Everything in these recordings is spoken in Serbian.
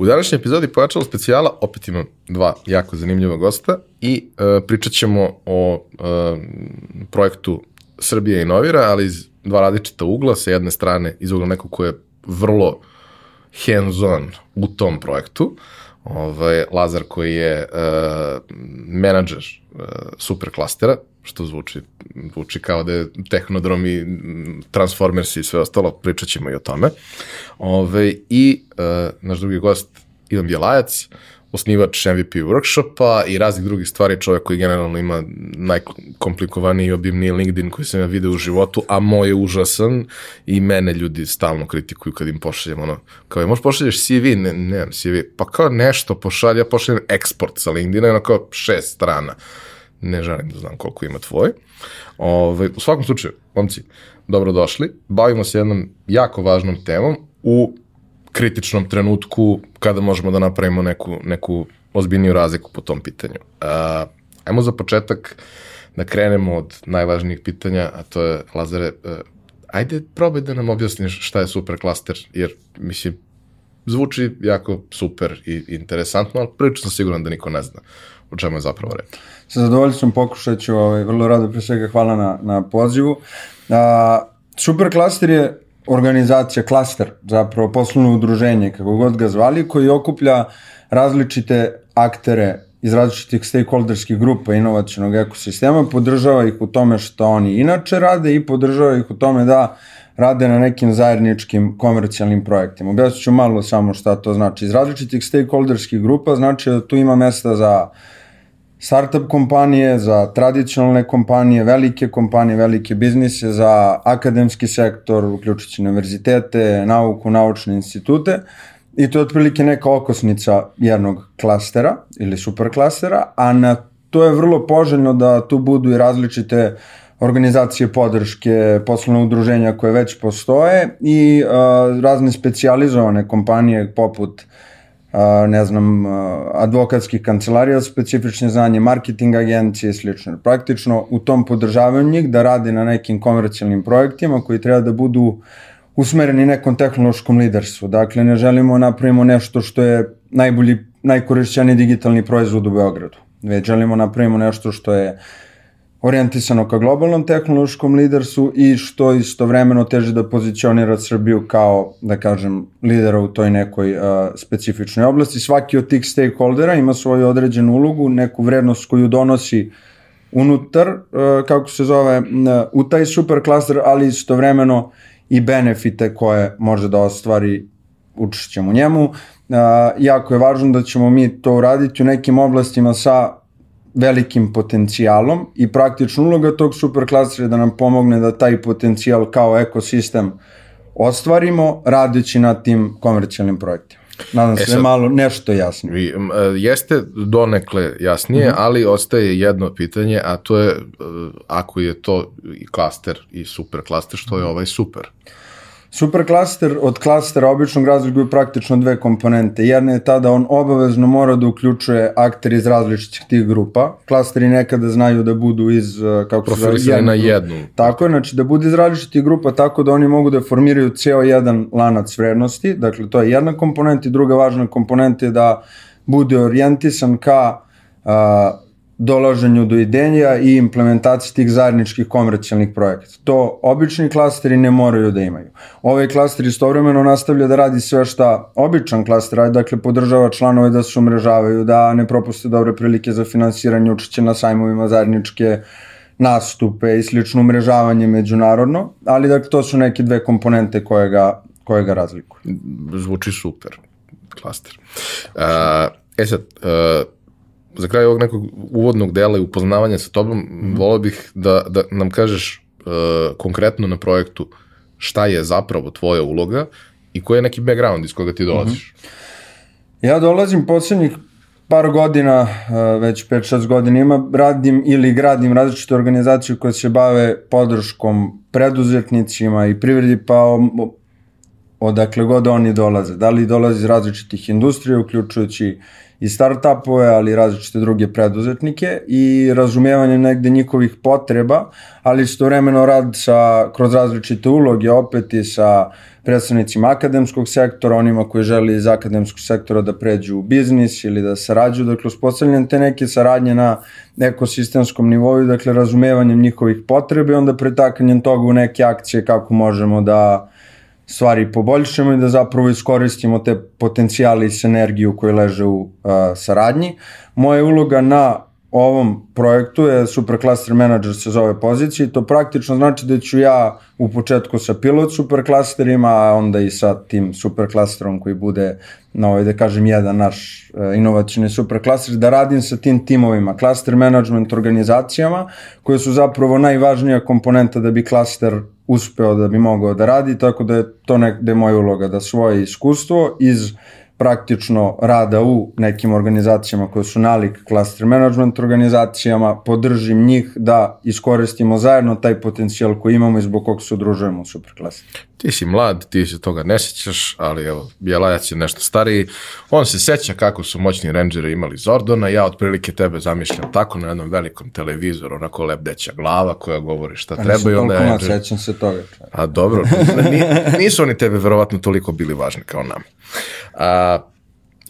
U današnjoj epizodi pojačalo specijala opet imam dva jako zanimljiva gosta i uh, pričat ćemo o uh, projektu Srbija inovira, ali iz dva različita ugla, sa jedne strane iz ugla nekog ko je vrlo hands-on u tom projektu, ovaj, Lazar koji je uh, menadžer uh, super klastera, što zvuči, zvuči kao da je Tehnodrom i Transformers i sve ostalo, pričat ćemo i o tome. Ove, I uh, naš drugi gost, Ivan Bjelajac, osnivač MVP workshopa i raznih drugih stvari, čovjek koji generalno ima najkomplikovaniji i obimniji LinkedIn koji sam ja video u životu, a moj je užasan i mene ljudi stalno kritikuju kad im pošaljem ono, kao je, možeš pošalješ CV? Ne, nemam CV. Pa kao nešto pošalja, ja pošaljem eksport sa LinkedIna, ono kao šest strana ne želim da znam koliko ima tvoj. Ove, ovaj, u svakom slučaju, momci, dobrodošli. Bavimo se jednom jako važnom temom u kritičnom trenutku kada možemo da napravimo neku, neku ozbiljniju razliku po tom pitanju. Uh, ajmo za početak da krenemo od najvažnijih pitanja, a to je, Lazare, uh, ajde probaj da nam objasniš šta je superklaster, jer, mislim, zvuči jako super i interesantno, ali prilično siguran da niko ne zna o čemu je zapravo reč. Sa zadovoljstvom pokušat ću, ovaj, vrlo rado pre svega hvala na, na pozivu. A, super klaster je organizacija, klaster, zapravo poslovno udruženje, kako god ga zvali, koji okuplja različite aktere iz različitih stakeholderskih grupa inovacijnog ekosistema, podržava ih u tome što oni inače rade i podržava ih u tome da rade na nekim zajedničkim komercijalnim projektima. Objasnit ću malo samo šta to znači. Iz različitih stakeholderskih grupa znači da tu ima mesta za uh, startup kompanije, za tradicionalne kompanije, velike kompanije, velike biznise, za akademski sektor, uključujući univerzitete, nauku, naučne institute. I to je otprilike neka okosnica jednog klastera ili superklastera, a na to je vrlo poželjno da tu budu i različite organizacije podrške, poslovne udruženja koje već postoje i uh, razne specializovane kompanije poput uh, ne znam, advokatskih kancelarija, specifične znanje, marketing agencije i slično. Praktično u tom podržavanju njih da rade na nekim komercijalnim projektima koji treba da budu usmereni nekom tehnološkom liderstvu. Dakle, ne želimo da napravimo nešto što je najbolji, najkorišćeni digitalni proizvod u Beogradu. Već želimo da napravimo nešto što je uh, orijentisano ka globalnom tehnološkom lidersu i što istovremeno teže da pozicionira Srbiju kao, da kažem, lidera u toj nekoj uh, specifičnoj oblasti. Svaki od tih stakeholdera ima svoju određenu ulogu, neku vrednost koju donosi unutar, uh, kako se zove, uh, u taj super klaster, ali istovremeno i benefite koje može da ostvari učešćem u njemu. Uh, jako je važno da ćemo mi to uraditi u nekim oblastima sa velikim potencijalom i praktično uloga tog superklastera je da nam pomogne da taj potencijal kao ekosistem ostvarimo radeći na tim komercijalnim projektima. Nadam se e da je malo nešto jasnije. Vi, jeste donekle jasnije, mm -hmm. ali ostaje jedno pitanje, a to je ako je to i klaster i super klaster, što je ovaj super? Uh, Superklaster od klastera običnog razlikuju praktično dve komponente. Jedna je ta da on obavezno mora da uključuje akter iz različitih tih grupa. Klasteri nekada znaju da budu iz, uh, kako se zove, na jednu. Tako je, znači da bude iz različitih grupa tako da oni mogu da formiraju ceo jedan lanac vrednosti. Dakle, to je jedna komponenta i druga važna komponenta je da bude orijentisan ka uh, dolaženju do idenja i implementaciji tih zajedničkih komercijalnih projekata. To obični klasteri ne moraju da imaju. Ovaj klaster istovremeno nastavlja da radi sve šta običan klaster radi, dakle podržava članove da se umrežavaju, da ne propuste dobre prilike za finansiranje, učeće na sajmovima zajedničke nastupe i slično umrežavanje međunarodno, ali dakle to su neke dve komponente koje ga, koje ga razlikuju. Zvuči super, klaster. Uh, e sad, uh, za kraj ovog nekog uvodnog dela i upoznavanja sa tobom, mm. volao bih da, da nam kažeš uh, konkretno na projektu šta je zapravo tvoja uloga i koji je neki background iz koga ti dolaziš. Mm -hmm. Ja dolazim poslednjih par godina, uh, već 5-6 godina ima, radim ili gradim različite organizacije koje se bave podrškom preduzetnicima i privredi, pa odakle god oni dolaze. Da li dolaze iz različitih industrija, uključujući i startupove, ali i različite druge preduzetnike i razumevanje negde njihovih potreba, ali istovremeno rad sa, kroz različite uloge opet i sa predstavnicima akademskog sektora, onima koji žele iz akademskog sektora da pređu u biznis ili da sarađuju, dakle uspostavljanje te neke saradnje na ekosistemskom nivou, dakle razumevanjem njihovih potrebe i onda pretakanjem toga u neke akcije kako možemo da stvari poboljšamo i da zapravo iskoristimo te potencijale i sinergiju koje leže u uh, saradnji. Moja uloga na ovom projektu je Supercluster Manager se zove pozicija i to praktično znači da ću ja u početku sa pilot superklasterima, a onda i sa tim superklasterom koji bude, na ovaj, da kažem, jedan naš uh, inovacijni superklaster, da radim sa tim timovima, cluster management organizacijama, koje su zapravo najvažnija komponenta da bi klaster uspeo da bi mogao da radi, tako da je to nekde moja uloga, da svoje iskustvo iz praktično rada u nekim organizacijama koje su nalik cluster management organizacijama, podržim njih da iskoristimo zajedno taj potencijal koji imamo i zbog kog se udružujemo u superklasi. Ti si mlad, ti se toga ne sećaš, ali evo, Bjelajac je nešto stariji. On se seća kako su moćni rangeri imali Zordona, ja otprilike tebe zamišljam tako na jednom velikom televizoru, onako lebdeća glava koja govori šta Pa treba i onda je... je... Sećam se toga. A dobro, ni- nisu oni tebe verovatno toliko bili važni kao nam. A,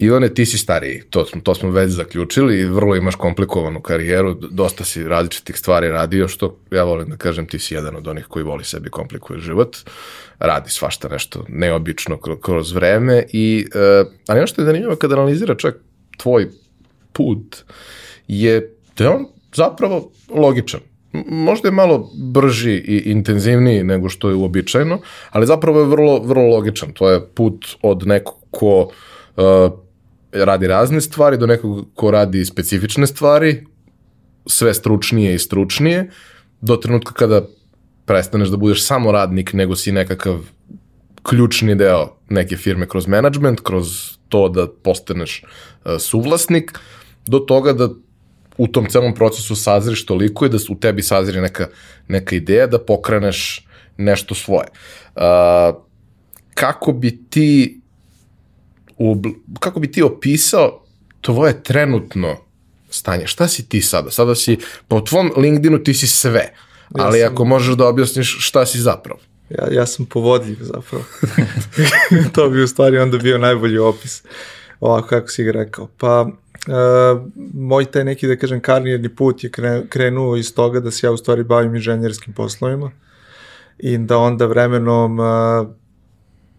Ivane, ti si stariji, to smo, to smo već zaključili vrlo imaš komplikovanu karijeru, dosta si različitih stvari radio, što ja volim da kažem, ti si jedan od onih koji voli sebi komplikuje život, radi svašta nešto neobično kro- kroz vreme, i, e, ali ono što je zanimljivo kada analizira čak tvoj put, je da je on zapravo logičan. Možda je malo brži i intenzivniji nego što je uobičajeno, ali zapravo je vrlo, vrlo logičan. To je put od nekog ko uh, radi razne stvari do nekog ko radi specifične stvari, sve stručnije i stručnije, do trenutka kada prestaneš da budeš samo radnik, nego si nekakav ključni deo neke firme kroz management, kroz to da postaneš uh, suvlasnik, do toga da u tom celom procesu sazriš toliko i da u tebi sazri neka, neka ideja da pokreneš nešto svoje. Uh, kako bi ti ubl- kako bi ti opisao tvoje trenutno stanje? Šta si ti sada? Sada si, po tvom LinkedInu ti si sve, ali sam- ako možeš da objasniš šta si zapravo. Ja, ja sam povodljiv zapravo. to bi u stvari onda bio najbolji opis. Ovako kako si ga rekao. Pa, e, moj taj neki, da kažem, karijerni put je kre- krenuo iz toga da se ja u stvari bavim inženjerskim poslovima i da onda vremenom e,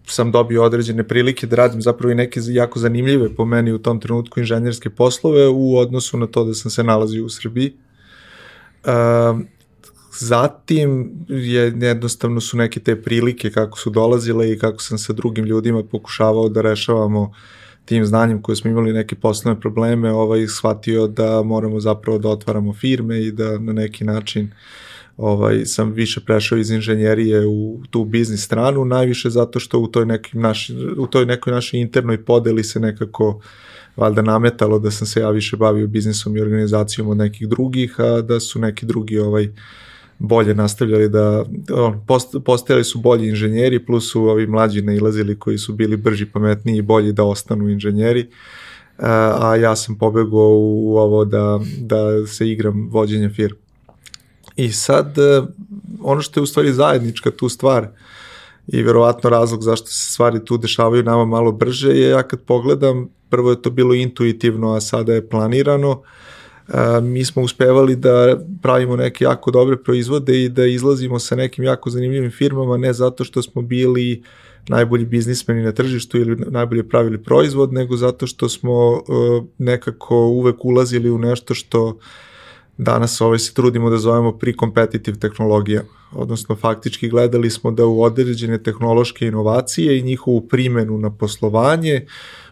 sam dobio određene prilike da radim zapravo i neke jako zanimljive po meni u tom trenutku inženjerske poslove u odnosu na to da sam se nalazio u Srbiji. Um, zatim je jednostavno su neke te prilike kako su dolazile i kako sam sa drugim ljudima pokušavao da rešavamo tim znanjem koje smo imali neke poslovne probleme, ovaj shvatio da moramo zapravo da otvaramo firme i da na neki način ovaj sam više prešao iz inženjerije u tu biznis stranu, najviše zato što u toj nekim naši, u toj nekoj našoj internoj podeli se nekako valjda nametalo da sam se ja više bavio biznisom i organizacijom od nekih drugih, a da su neki drugi ovaj bolje nastavljali da on, post, postajali su bolji inženjeri plus su ovi mlađi nailazili koji su bili brži, pametniji i bolji da ostanu inženjeri a, a ja sam pobegao u ovo da, da se igram vođenja firme. I sad, e, ono što je u stvari zajednička tu stvar i verovatno razlog zašto se stvari tu dešavaju nama malo brže je ja kad pogledam, prvo je to bilo intuitivno, a sada je planirano, a, mi smo uspevali da pravimo neke jako dobre proizvode i da izlazimo sa nekim jako zanimljivim firmama, ne zato što smo bili najbolji biznismeni na tržištu ili najbolje pravili proizvod, nego zato što smo uh, nekako uvek ulazili u nešto što danas ovaj se trudimo da zovemo pre-competitive tehnologija, odnosno faktički gledali smo da u određene tehnološke inovacije i njihovu primenu na poslovanje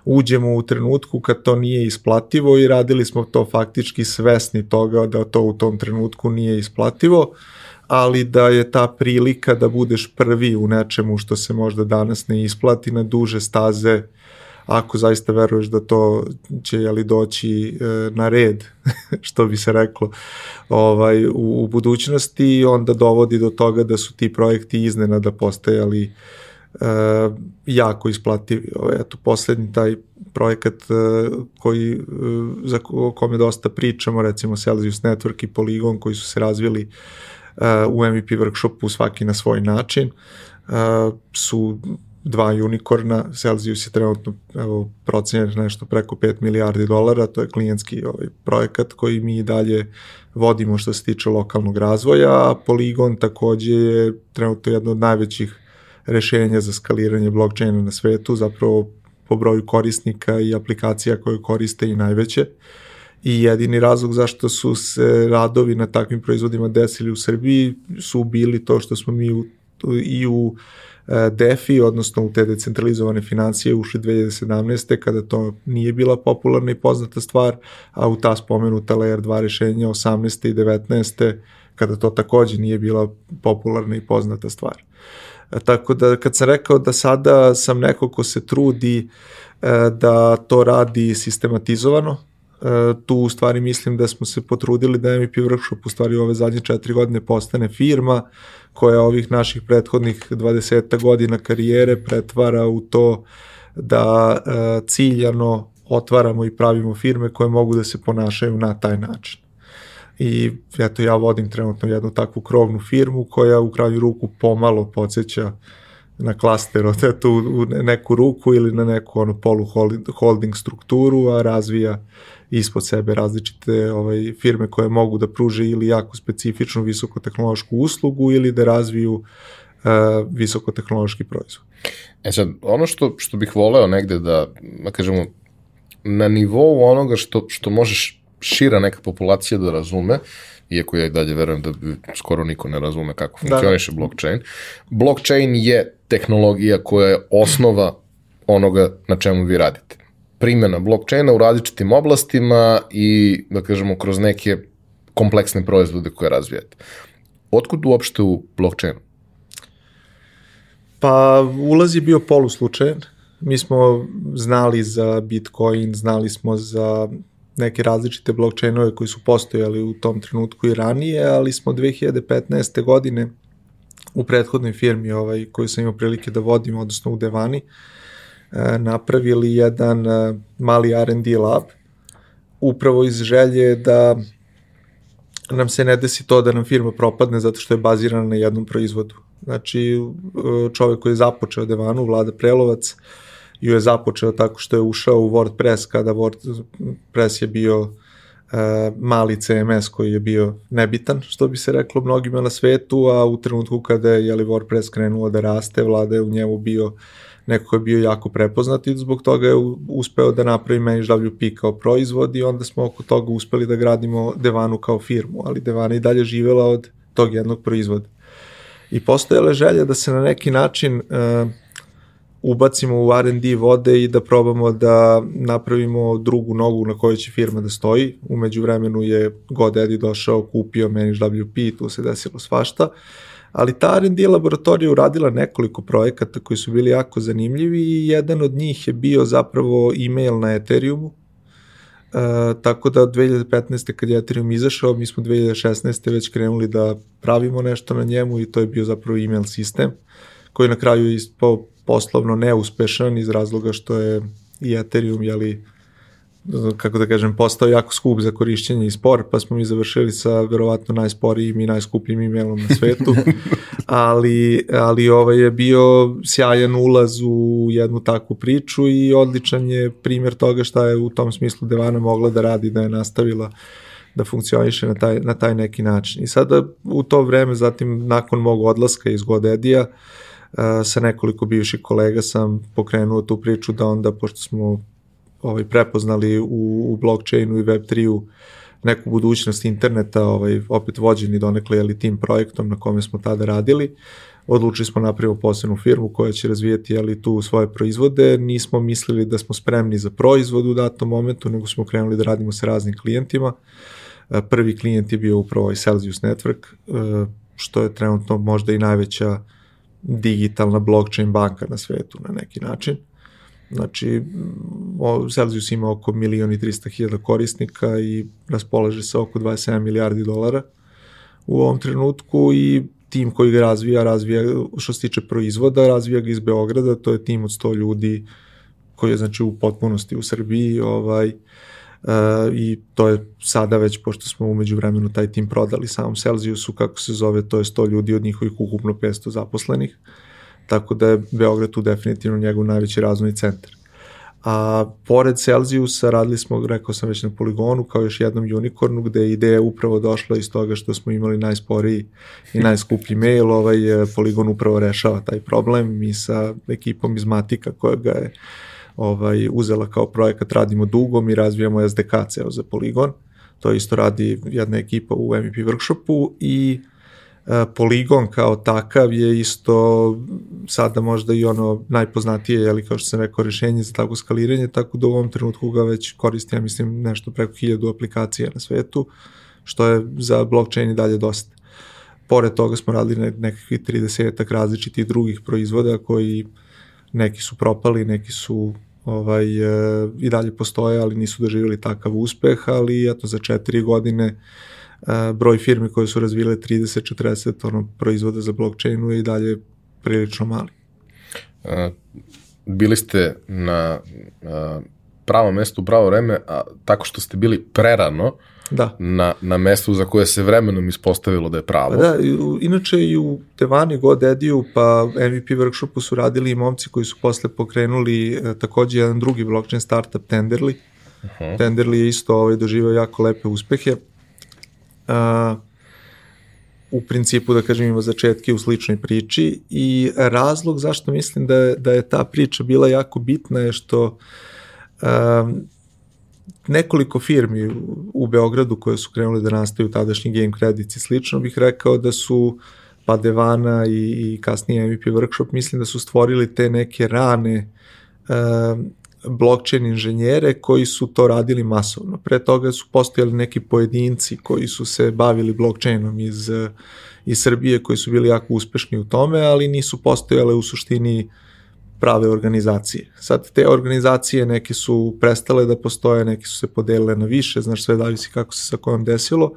uđemo u trenutku kad to nije isplativo i radili smo to faktički svesni toga da to u tom trenutku nije isplativo, ali da je ta prilika da budeš prvi u nečemu što se možda danas ne isplati na duže staze ako zaista veruješ da to će jeli doći e, na red, što bi se reklo, ovaj, u, u budućnosti, onda dovodi do toga da su ti projekti iznenada postajali jako isplativi. Ovo, eto, poslednji taj projekat koji, za o kome dosta pričamo, recimo Celsius Network i Polygon koji su se razvili u MVP workshopu svaki na svoj način, su dva unikorna, Celsius je trenutno evo, procenjen nešto preko 5 milijardi dolara, to je klijentski ovaj projekat koji mi dalje vodimo što se tiče lokalnog razvoja, a Polygon takođe je trenutno jedno od najvećih rešenja za skaliranje blockchaina na svetu, zapravo po broju korisnika i aplikacija koje koriste i najveće. I jedini razlog zašto su se radovi na takvim proizvodima desili u Srbiji su bili to što smo mi u, i u DeFi, odnosno u te decentralizovane financije ušli 2017. kada to nije bila popularna i poznata stvar, a u ta spomenuta Layer 2 rešenja 18. i 19. kada to takođe nije bila popularna i poznata stvar. E, tako da kad sam rekao da sada sam neko ko se trudi e, da to radi sistematizovano, tu u stvari mislim da smo se potrudili da MVP Workshop u stvari ove zadnje četiri godine postane firma koja ovih naših prethodnih 20 godina karijere pretvara u to da e, ciljano otvaramo i pravimo firme koje mogu da se ponašaju na taj način. I eto ja vodim trenutno jednu takvu krovnu firmu koja u kraju ruku pomalo podsjeća na klaster od eto u neku ruku ili na neku ono polu holding strukturu, a razvija ispod sebe različite ovaj, firme koje mogu da pruže ili jako specifičnu visokotehnološku uslugu ili da razviju uh, visokotehnološki proizvod. E sad, ono što, što bih voleo negde da, da kažemo, na nivou onoga što, što možeš šira neka populacija da razume, iako ja i dalje verujem da skoro niko ne razume kako da. funkcioniše da. blockchain. Blockchain je tehnologija koja je osnova onoga na čemu vi radite primjena blockchaina u različitim oblastima i, da kažemo, kroz neke kompleksne proizvode koje razvijate. Otkud uopšte u blockchainu? Pa ulaz je bio poluslučajan. Mi smo znali za Bitcoin, znali smo za neke različite blockchainove koji su postojali u tom trenutku i ranije, ali smo 2015. godine u prethodnoj firmi ovaj, koju sam imao prilike da vodim, odnosno u Devani, uh, napravili jedan e, mali R&D lab upravo iz želje da nam se ne desi to da nam firma propadne zato što je bazirana na jednom proizvodu. Znači, e, čovek koji je započeo Devanu, Vlada Prelovac, ju je započeo tako što je ušao u WordPress kada WordPress je bio mali CMS koji je bio nebitan, što bi se reklo mnogima na svetu, a u trenutku kada je jeli, WordPress krenuo da raste, Vlada je u njemu bio uh, neko ko je bio jako prepoznat i zbog toga je uspeo da napravi ManageWP kao proizvod i onda smo oko toga uspeli da gradimo Devanu kao firmu, ali Devana i dalje živela od tog jednog proizvoda. I postojale želje da se na neki način uh, ubacimo u R&D vode i da probamo da napravimo drugu nogu na kojoj će firma da stoji. Umeđu vremenu je GoDaddy došao, kupio ManageWP, tu se desilo svašta. Uh, ali ta R&D laboratorija uradila nekoliko projekata koji su bili jako zanimljivi i jedan od njih je bio zapravo email na Ethereumu, E, tako da od 2015. kad je Ethereum izašao, mi smo 2016. već krenuli da pravimo nešto na njemu i to je bio zapravo email sistem koji na kraju je poslovno neuspešan iz razloga što je i Ethereum jeli, kako da kažem, postao jako skup za korišćenje i spor, pa smo mi završili sa verovatno najsporijim i najskupljim emailom na svetu, ali, ali ovaj je bio sjajan ulaz u jednu takvu priču i odličan je primjer toga šta je u tom smislu Devana mogla da radi, da je nastavila da funkcioniše na taj, na taj neki način. I sada u to vreme, zatim nakon mog odlaska iz Godedija, sa nekoliko bivših kolega sam pokrenuo tu priču da onda, pošto smo ovaj, prepoznali u, u blockchainu i Web3-u neku budućnost interneta, ovaj, opet vođeni donekle ali tim projektom na kome smo tada radili. Odlučili smo napravimo posebnu firmu koja će razvijeti ali tu svoje proizvode. Nismo mislili da smo spremni za proizvod u datom momentu, nego smo krenuli da radimo sa raznim klijentima. E, prvi klijent je bio upravo ovaj Celsius Network, e, što je trenutno možda i najveća digitalna blockchain banka na svetu na neki način. Znači, Celsius ima oko milijon i 300 hiljada korisnika i raspolaže sa oko 27 milijardi dolara u ovom trenutku i tim koji ga razvija, razvija što se tiče proizvoda, razvija ga iz Beograda, to je tim od 100 ljudi koji je znači u potpunosti u Srbiji, ovaj, Uh, i to je sada već, pošto smo umeđu vremenu taj tim prodali samom Celsiusu, kako se zove, to je 100 ljudi od njihovih ukupno 500 zaposlenih, tako da je Beograd tu definitivno njegov najveći razvojni centar. A pored Celsiusa radili smo, rekao sam već na poligonu, kao još jednom unicornu, gde je ideja upravo došla iz toga što smo imali najsporiji i najskuplji mail, ovaj e, poligon upravo rešava taj problem, mi sa ekipom iz Matika koja ga je ovaj, uzela kao projekat, radimo dugo, mi razvijamo SDK ceo za poligon, to isto radi jedna ekipa u MVP workshopu i E, poligon kao takav je isto sada možda i ono najpoznatije, jeli, kao što sam rekao, rešenje za tako skaliranje, tako da u ovom trenutku ga već koristi, ja mislim, nešto preko hiljadu aplikacija na svetu, što je za blockchain i dalje dosta. Pored toga smo radili nekakvih 30 različitih drugih proizvoda koji neki su propali, neki su ovaj, e, i dalje postoje, ali nisu doživjeli takav uspeh, ali eto za četiri godine uh, broj firmi koje su razvile 30-40 ono, proizvoda za blockchainu je i dalje prilično mali. A, bili ste na a, pravo mesto u pravo vreme, a tako što ste bili prerano da. na, na mestu za koje se vremenom ispostavilo da je pravo. Pa da, inače i u Tevani, God Ediju, pa MVP workshopu su radili i momci koji su posle pokrenuli e, takođe jedan drugi blockchain startup Tenderly. Uh -huh. Tenderly je isto ovaj, doživao jako lepe uspehe u principu, da kažem, ima začetke u sličnoj priči i razlog zašto mislim da je, da je ta priča bila jako bitna je što a, nekoliko firmi u Beogradu koje su krenule da nastaju tadašnji Game Credits i slično bih rekao da su Padevana i, i kasnije MVP Workshop mislim da su stvorili te neke rane blockchain inženjere koji su to radili masovno. Pre toga su postojali neki pojedinci koji su se bavili blockchainom iz, iz Srbije koji su bili jako uspešni u tome, ali nisu postojale u suštini prave organizacije. Sad te organizacije neke su prestale da postoje, neke su se podelile na više, znaš sve davisi kako se sa kojom desilo,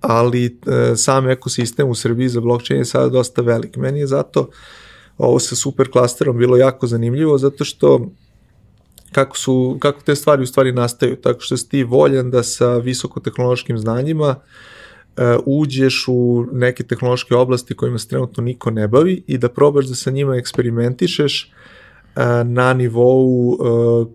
ali e, sam ekosistem u Srbiji za blockchain je sada dosta velik. Meni je zato ovo sa super klasterom bilo jako zanimljivo zato što kako, su, kako te stvari u stvari nastaju, tako što si ti voljan da sa visokotehnološkim znanjima uh, uđeš u neke tehnološke oblasti kojima se trenutno niko ne bavi i da probaš da sa njima eksperimentišeš uh, na nivou uh,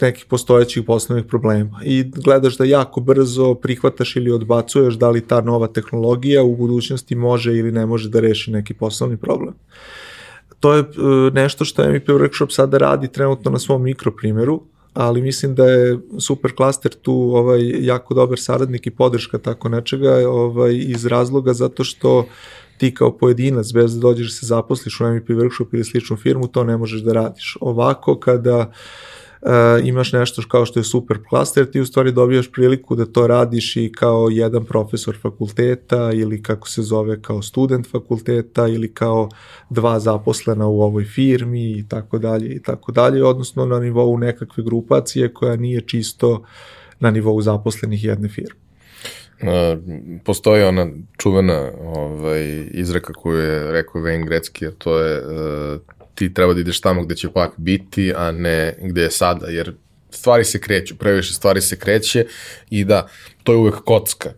nekih postojećih poslovnih problema i gledaš da jako brzo prihvataš ili odbacuješ da li ta nova tehnologija u budućnosti može ili ne može da reši neki poslovni problem. Uh, to je e, nešto što MVP Workshop sada radi trenutno na svom mikroprimjeru, ali mislim da je super klaster tu ovaj jako dobar saradnik i podrška tako nečega ovaj iz razloga zato što ti kao pojedinac bez da dođeš da se zaposliš u MVP workshop ili sličnu firmu to ne možeš da radiš. Ovako kada uh, imaš nešto kao što je super klaster, ti u stvari dobijaš priliku da to radiš i kao jedan profesor fakulteta ili kako se zove kao student fakulteta ili kao dva zaposlena u ovoj firmi i tako dalje i tako dalje, odnosno na nivou nekakve grupacije koja nije čisto na nivou zaposlenih jedne firme. Uh, postoji ona čuvena ovaj, izreka koju je rekao Wayne Gretzky, a to je uh, ti treba da ideš tamo gde će pak biti, a ne gde je sada, jer stvari se kreću, previše stvari se kreće i da, to je uvek kocka,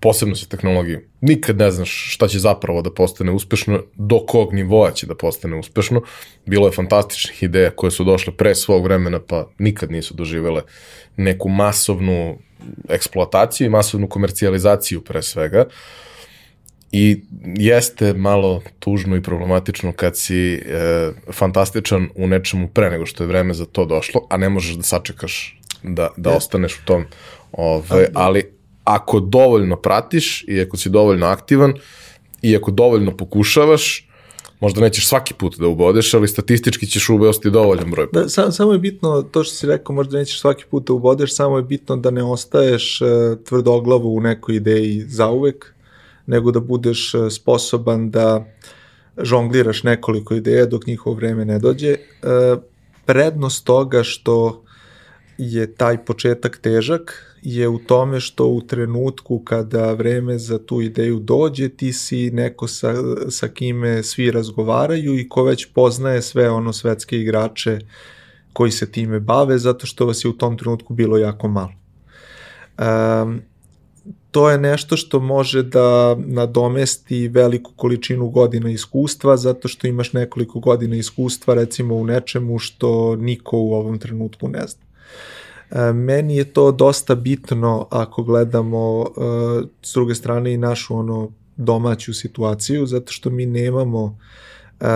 posebno sa tehnologijom. Nikad ne znaš šta će zapravo da postane uspešno, do kog nivoa će da postane uspešno. Bilo je fantastičnih ideja koje su došle pre svog vremena, pa nikad nisu doživele neku masovnu eksploataciju i masovnu komercijalizaciju pre svega. Uh, I jeste malo tužno i problematično kad si e, fantastičan u nečemu pre nego što je vreme za to došlo, a ne možeš da sačekaš da, da yes. ostaneš u tom. Ove, ali ako dovoljno pratiš i ako si dovoljno aktivan i ako dovoljno pokušavaš, možda nećeš svaki put da ubodeš, ali statistički ćeš ubesti dovoljan broj. Da, sam, samo je bitno, to što si rekao, možda nećeš svaki put da ubodeš, samo je bitno da ne ostaješ uh, tvrdoglavu u nekoj ideji zauvek, nego da budeš e, sposoban da žongliraš nekoliko ideja dok njihovo vreme ne dođe. E, prednost toga što je taj početak težak je u tome što u trenutku kada vreme za tu ideju dođe, ti si neko sa, sa kime svi razgovaraju i ko već poznaje sve ono svetske igrače koji se time bave, zato što vas je u tom trenutku bilo jako malo. Um, to je nešto što može da nadomesti veliku količinu godina iskustva, zato što imaš nekoliko godina iskustva recimo u nečemu što niko u ovom trenutku ne zna. E, meni je to dosta bitno ako gledamo e, s druge strane i našu ono domaću situaciju, zato što mi nemamo e,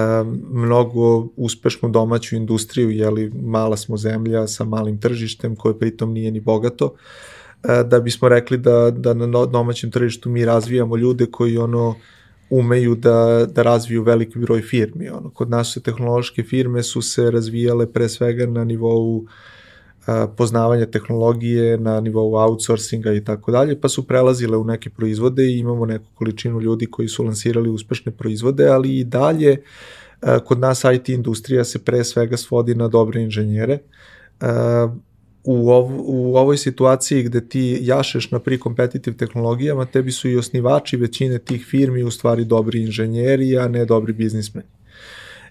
mnogo uspešnu domaću industriju, jeli mala smo zemlja sa malim tržištem koje pritom nije ni bogato, da bismo rekli da, da na domaćem tržištu mi razvijamo ljude koji ono umeju da, da razviju veliki broj firmi. Ono, kod nas tehnološke firme su se razvijale pre svega na nivou uh, poznavanja tehnologije na nivou outsourcinga i tako dalje, pa su prelazile u neke proizvode i imamo neku količinu ljudi koji su lansirali uspešne proizvode, ali i dalje kod nas IT industrija se pre svega svodi na dobre inženjere. U, ov, u ovoj situaciji gde ti jašeš na pre-competitive tehnologijama, tebi su i osnivači većine tih firmi u stvari dobri inženjeri, a ne dobri biznismeni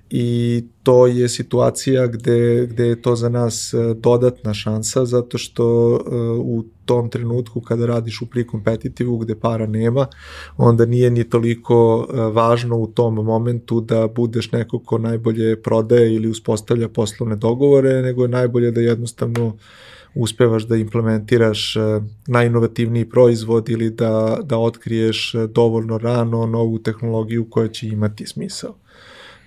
i to je situacija gde, gde je to za nas e, dodatna šansa zato što uh, u tom trenutku kada radiš u pre-competitivu gde para nema, onda nije ni toliko uh, važno u tom momentu da budeš neko ko najbolje prodaje ili uspostavlja poslovne dogovore, nego je najbolje da jednostavno uspevaš da implementiraš najinovativniji proizvod ili da, da otkriješ dovoljno rano novu tehnologiju koja će imati smisao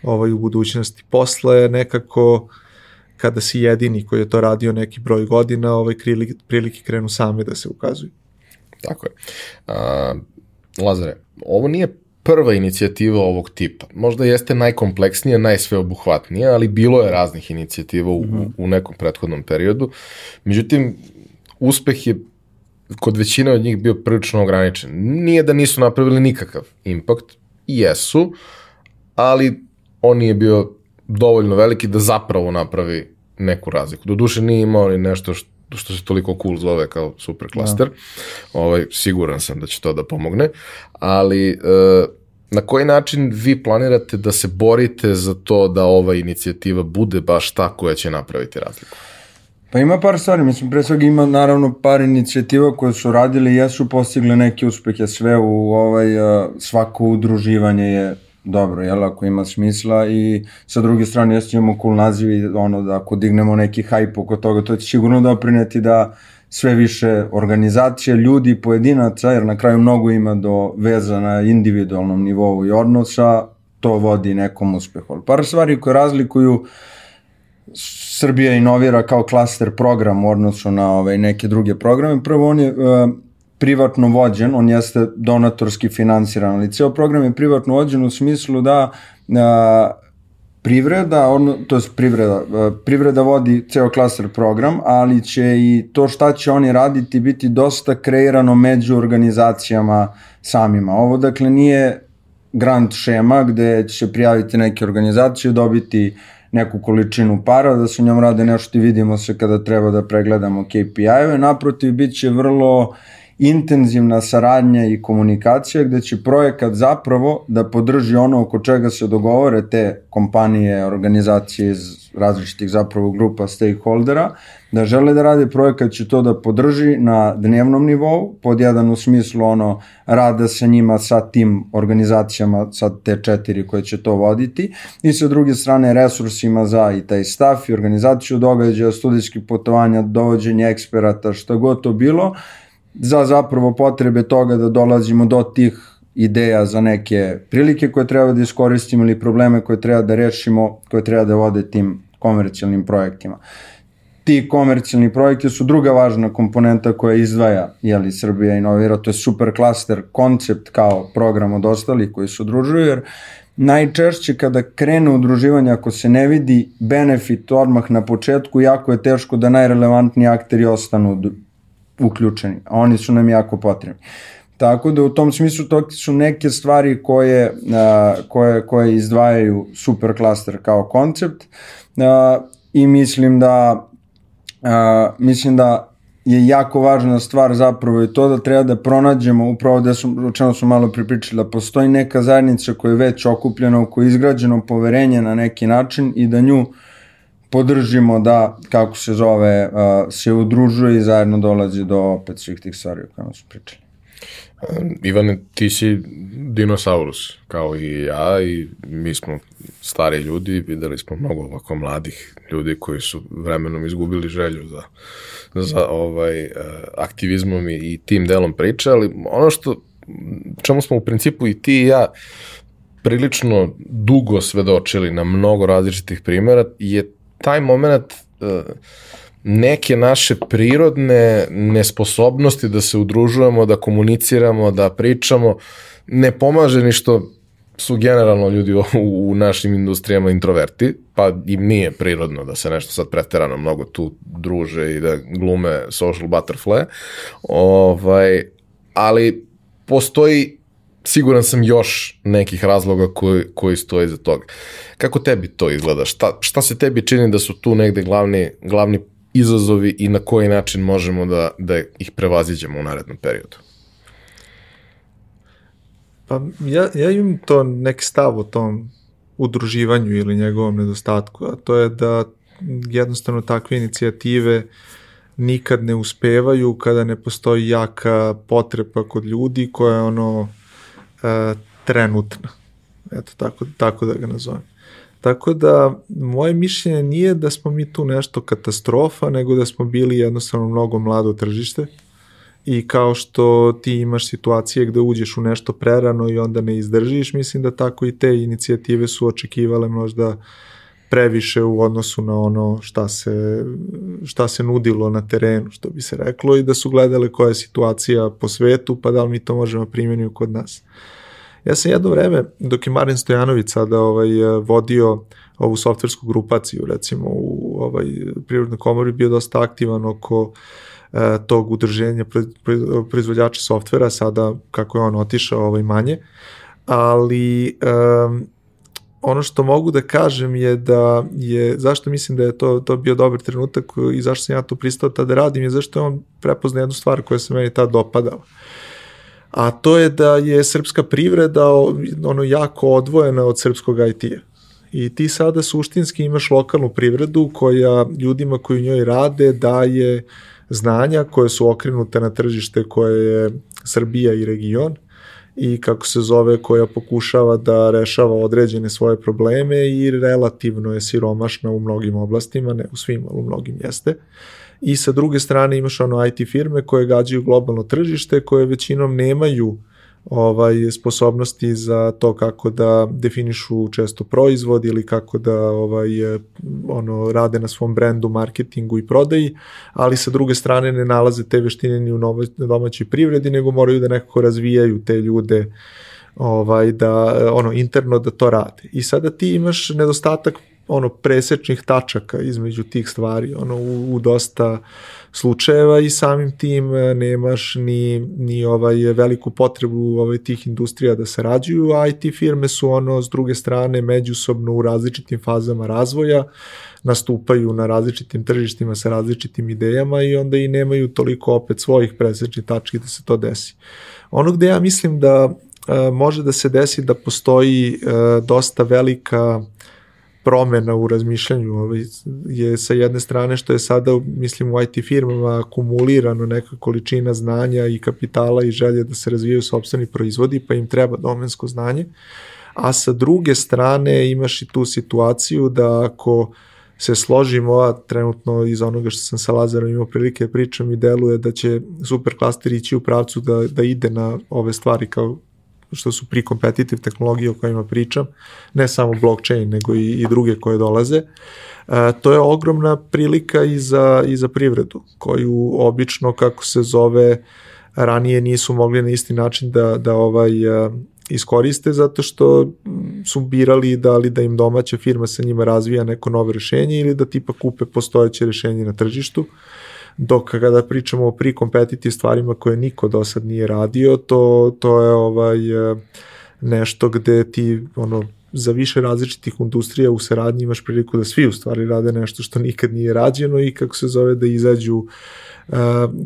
ovaj, u budućnosti. Posle nekako kada si jedini koji je to radio neki broj godina, ovaj prilike, prilike krenu same da se ukazuju. Tako je. A, Lazare, ovo nije prva inicijativa ovog tipa. Možda jeste najkompleksnija, najsveobuhvatnija, ali bilo je raznih inicijativa u, u nekom prethodnom periodu. Međutim, uspeh je kod većine od njih bio prilično ograničen. Nije da nisu napravili nikakav impakt, jesu, ali on nije bio dovoljno veliki da zapravo napravi neku razliku. Do duše nije imao ni nešto što što se toliko cool zove kao superklaster. Da. Ovaj, siguran sam da će to da pomogne. Ali e, na koji način vi planirate da se borite za to da ova inicijativa bude baš ta koja će napraviti razliku? Pa ima par stvari, mislim, pre svega ima naravno par inicijativa koje su radili i jesu postigle neke uspehe, sve u ovaj, svako udruživanje je dobro, jel, ako ima smisla i sa druge strane jesmo imamo cool naziv i ono da ako dignemo neki hype oko toga, to će sigurno doprineti da sve više organizacije, ljudi, pojedinaca, jer na kraju mnogo ima do veza na individualnom nivou i odnosa, to vodi nekom uspehu. Par stvari koje razlikuju Srbija inovira kao klaster program u odnosu na ove, neke druge programe. Prvo, on je uh, privatno vođen, on jeste donatorski finansiran, ali ceo program je privatno vođen u smislu da a, privreda, on, to je privreda, privreda vodi ceo klaster program, ali će i to šta će oni raditi biti dosta kreirano među organizacijama samima. Ovo dakle nije grant šema gde će prijaviti neke organizacije, dobiti neku količinu para, da se njom rade nešto i vidimo se kada treba da pregledamo KPI-eve, naprotiv bit će vrlo uh, intenzivna saradnja i komunikacija gde će projekat zapravo da podrži ono oko čega se dogovore te kompanije, organizacije iz različitih zapravo grupa stakeholdera, da žele da rade projekat će to da podrži na dnevnom nivou, pod jedan u smislu ono rada sa njima, sa tim organizacijama, sa te četiri koje će to voditi i sa druge strane resursima za i taj staff i organizaciju događaja, studijskih putovanja, dovođenje eksperata, šta god to bilo, za zapravo potrebe toga da dolazimo do tih ideja za neke prilike koje treba da iskoristimo ili probleme koje treba da rešimo, koje treba da vode tim komercijalnim projektima. Ti komercijalni projekti su druga važna komponenta koja izdvaja jeli, Srbija inovira, to je super klaster koncept kao program od ostalih koji se udružuju, jer najčešće kada krene udruživanje, ako se ne vidi benefit odmah na početku, jako je teško da najrelevantniji akteri ostanu uključeni, oni su nam jako potrebni. Tako da u tom smislu to su neke stvari koje, a, koje, koje izdvajaju superklaster kao koncept a, i mislim da a, mislim da je jako važna stvar zapravo i to da treba da pronađemo upravo da su, o čemu smo malo pripričali, da postoji neka zajednica koja je već okupljena, koja je izgrađeno poverenje na neki način i da nju podržimo da, kako se zove, uh, se udružuje i zajedno dolazi do opet svih tih stvari o kojima smo pričali. Ivane, ti si dinosaurus, kao i ja, i mi smo stari ljudi, videli smo mnogo ovako mladih ljudi koji su vremenom izgubili želju za, za ovaj, aktivizmom i, i tim delom priče, ali ono što, čemu smo u principu i ti i ja prilično dugo svedočili na mnogo različitih primjera, je taj moment uh, neke naše prirodne nesposobnosti da se udružujemo, da komuniciramo, da pričamo, ne pomaže ni što su generalno ljudi u našim industrijama introverti, pa im nije prirodno da se nešto sad preterano mnogo tu druže i da glume social butterfly. Ovaj, ali postoji siguran sam još nekih razloga koji, koji stoje za toga. Kako tebi to izgleda? Šta, šta se tebi čini da su tu negde glavni, glavni izazovi i na koji način možemo da, da ih prevaziđemo u narednom periodu? Pa ja, ja imam to neki stav o tom udruživanju ili njegovom nedostatku, a to je da jednostavno takve inicijative nikad ne uspevaju kada ne postoji jaka potreba kod ljudi koja ono e, trenutna. Eto, tako, tako da ga nazovem. Tako da, moje mišljenje nije da smo mi tu nešto katastrofa, nego da smo bili jednostavno mnogo mlado tržište i kao što ti imaš situacije gde uđeš u nešto prerano i onda ne izdržiš, mislim da tako i te inicijative su očekivale možda previše u odnosu na ono šta se, šta se nudilo na terenu, što bi se reklo, i da su gledale koja je situacija po svetu, pa da li mi to možemo primjeniti kod nas. Ja sam jedno vreme, dok je Marin Stojanović sada ovaj, vodio ovu softversku grupaciju, recimo u ovaj, Prirodnoj komori, bio dosta aktivan oko e, tog udrženja proizvođača softvera, sada kako je on otišao ovaj, manje, ali e, ono što mogu da kažem je da je, zašto mislim da je to, to bio dobar trenutak i zašto sam ja tu pristao tada da radim je zašto je on prepoznao jednu stvar koja se meni tada dopadala a to je da je srpska privreda ono jako odvojena od srpskog IT-a. I ti sada suštinski imaš lokalnu privredu koja ljudima koji u njoj rade daje znanja koje su okrenute na tržište koje je Srbija i region i kako se zove koja pokušava da rešava određene svoje probleme i relativno je siromašna u mnogim oblastima, ne u svim, ali u mnogim jeste. Uh, i sa druge strane imaš ono IT firme koje gađaju globalno tržište, koje većinom nemaju ovaj sposobnosti za to kako da definišu često proizvod ili kako da ovaj ono rade na svom brendu, marketingu i prodaji, ali sa druge strane ne nalaze te veštine ni u domaćoj privredi, nego moraju da nekako razvijaju te ljude ovaj da ono interno da to rade. I sada ti imaš nedostatak ono presečnih tačaka između tih stvari ono u, u dosta slučajeva i samim tim e, nemaš ni, ni ovaj veliku potrebu ovaj tih industrija da sarađuju, IT firme su ono s druge strane međusobno u različitim fazama razvoja nastupaju na različitim tržištima sa različitim idejama i onda i nemaju toliko opet svojih presečnih tački da se to desi. Ono gde ja mislim da e, može da se desi da postoji e, dosta velika promena u razmišljanju ovaj, je sa jedne strane što je sada, mislim, u IT firmama akumulirano neka količina znanja i kapitala i želje da se razvijaju sobstveni proizvodi, pa im treba domensko znanje, a sa druge strane imaš i tu situaciju da ako se složimo, a trenutno iz onoga što sam sa Lazarom imao prilike da pričam i deluje da će superklaster ići u pravcu da, da ide na ove stvari kao što su pre-competitive tehnologije o kojima pričam, ne samo blockchain, nego i, i druge koje dolaze, e, to je ogromna prilika i za, i za privredu, koju obično, kako se zove, ranije nisu mogli na isti način da, da ovaj e, iskoriste zato što su birali da li da im domaća firma sa njima razvija neko novo rešenje ili da tipa kupe postojeće rešenje na tržištu. Uh, dok kada pričamo o pre-competitive stvarima koje niko do sad nije radio, to, to je ovaj, nešto gde ti ono, za više različitih industrija u saradnji imaš priliku da svi u stvari rade nešto što nikad nije rađeno i kako se zove da izađu uh,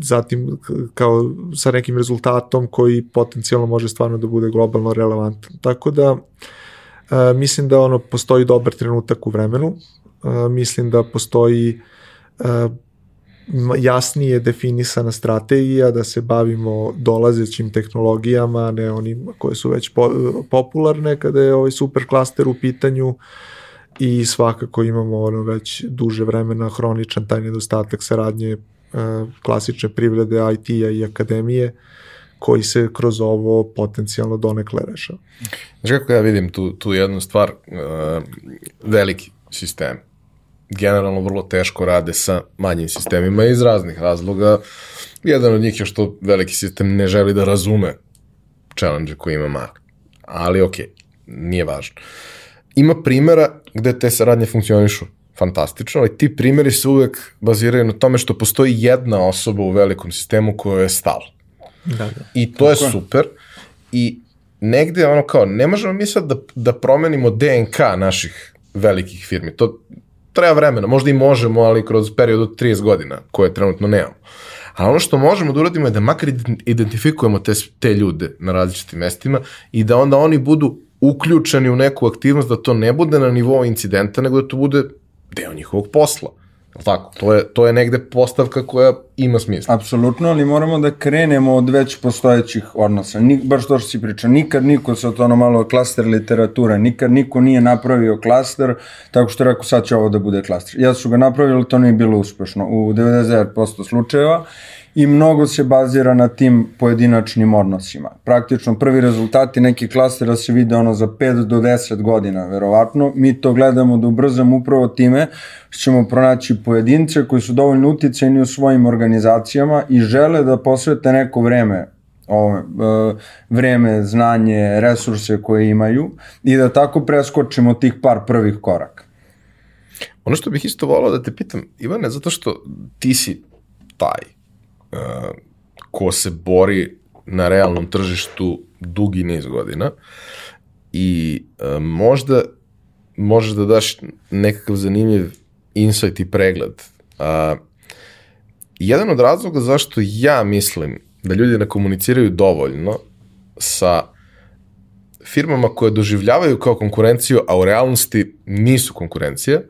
zatim kao sa nekim rezultatom koji potencijalno može stvarno da bude globalno relevantan. Tako da uh, mislim da ono postoji dobar trenutak u vremenu, uh, mislim da postoji uh, jasnije definisana strategija da se bavimo dolazećim tehnologijama, ne onim koje su već po, popularne kada je ovaj superklaster u pitanju i svakako imamo ono već duže vremena hroničan taj nedostatak saradnje e, klasične privrede, IT-a i akademije koji se kroz ovo potencijalno donekle rešava. Znaš kako ja vidim tu, tu jednu stvar, uh, veliki sistem generalno vrlo teško rade sa manjim sistemima iz raznih razloga. Jedan od njih je što veliki sistem ne želi da razume challenge koji ima mali. Ali ok, nije važno. Ima primera gde te saradnje funkcionišu fantastično, ali ti primeri se uvek baziraju na tome što postoji jedna osoba u velikom sistemu koja je stal. Da, da. I to je super. I negde ono kao, ne možemo mi sad da, da promenimo DNK naših velikih firmi. To treba vremena, možda i možemo, ali kroz period od 30 godina, koje trenutno nemamo. A ono što možemo da uradimo je da makar identifikujemo te, te ljude na različitim mestima i da onda oni budu uključeni u neku aktivnost, da to ne bude na nivou incidenta, nego da to bude deo njihovog posla. Tako, to je, to je negde postavka koja ima smisla. Apsolutno, ali moramo da krenemo od već postojećih odnosa. Nik, baš to što si priča, nikad niko sa to ono malo klaster literatura, nikad niko nije napravio klaster, tako što rekao sad će ovo da bude klaster. Ja su ga napravili, to nije bilo uspešno u 99% slučajeva i mnogo se bazira na tim pojedinačnim odnosima. Praktično prvi rezultati nekih klastera se vide ono za 5 do 10 godina, verovatno. Mi to gledamo da ubrzamo upravo time što ćemo pronaći pojedince koji su dovoljno uticajni u svojim organizacijama i žele da posvete neko vreme ove, vreme, znanje, resurse koje imaju i da tako preskočimo tih par prvih koraka. Ono što bih isto volao da te pitam, Ivane, zato što ti si taj ko se bori na realnom tržištu dugi niz godina i uh, možda možeš da daš nekakav zanimljiv insight i pregled. Uh, jedan od razloga zašto ja mislim da ljudi ne komuniciraju dovoljno sa firmama koje doživljavaju kao konkurenciju, a u realnosti nisu konkurencija,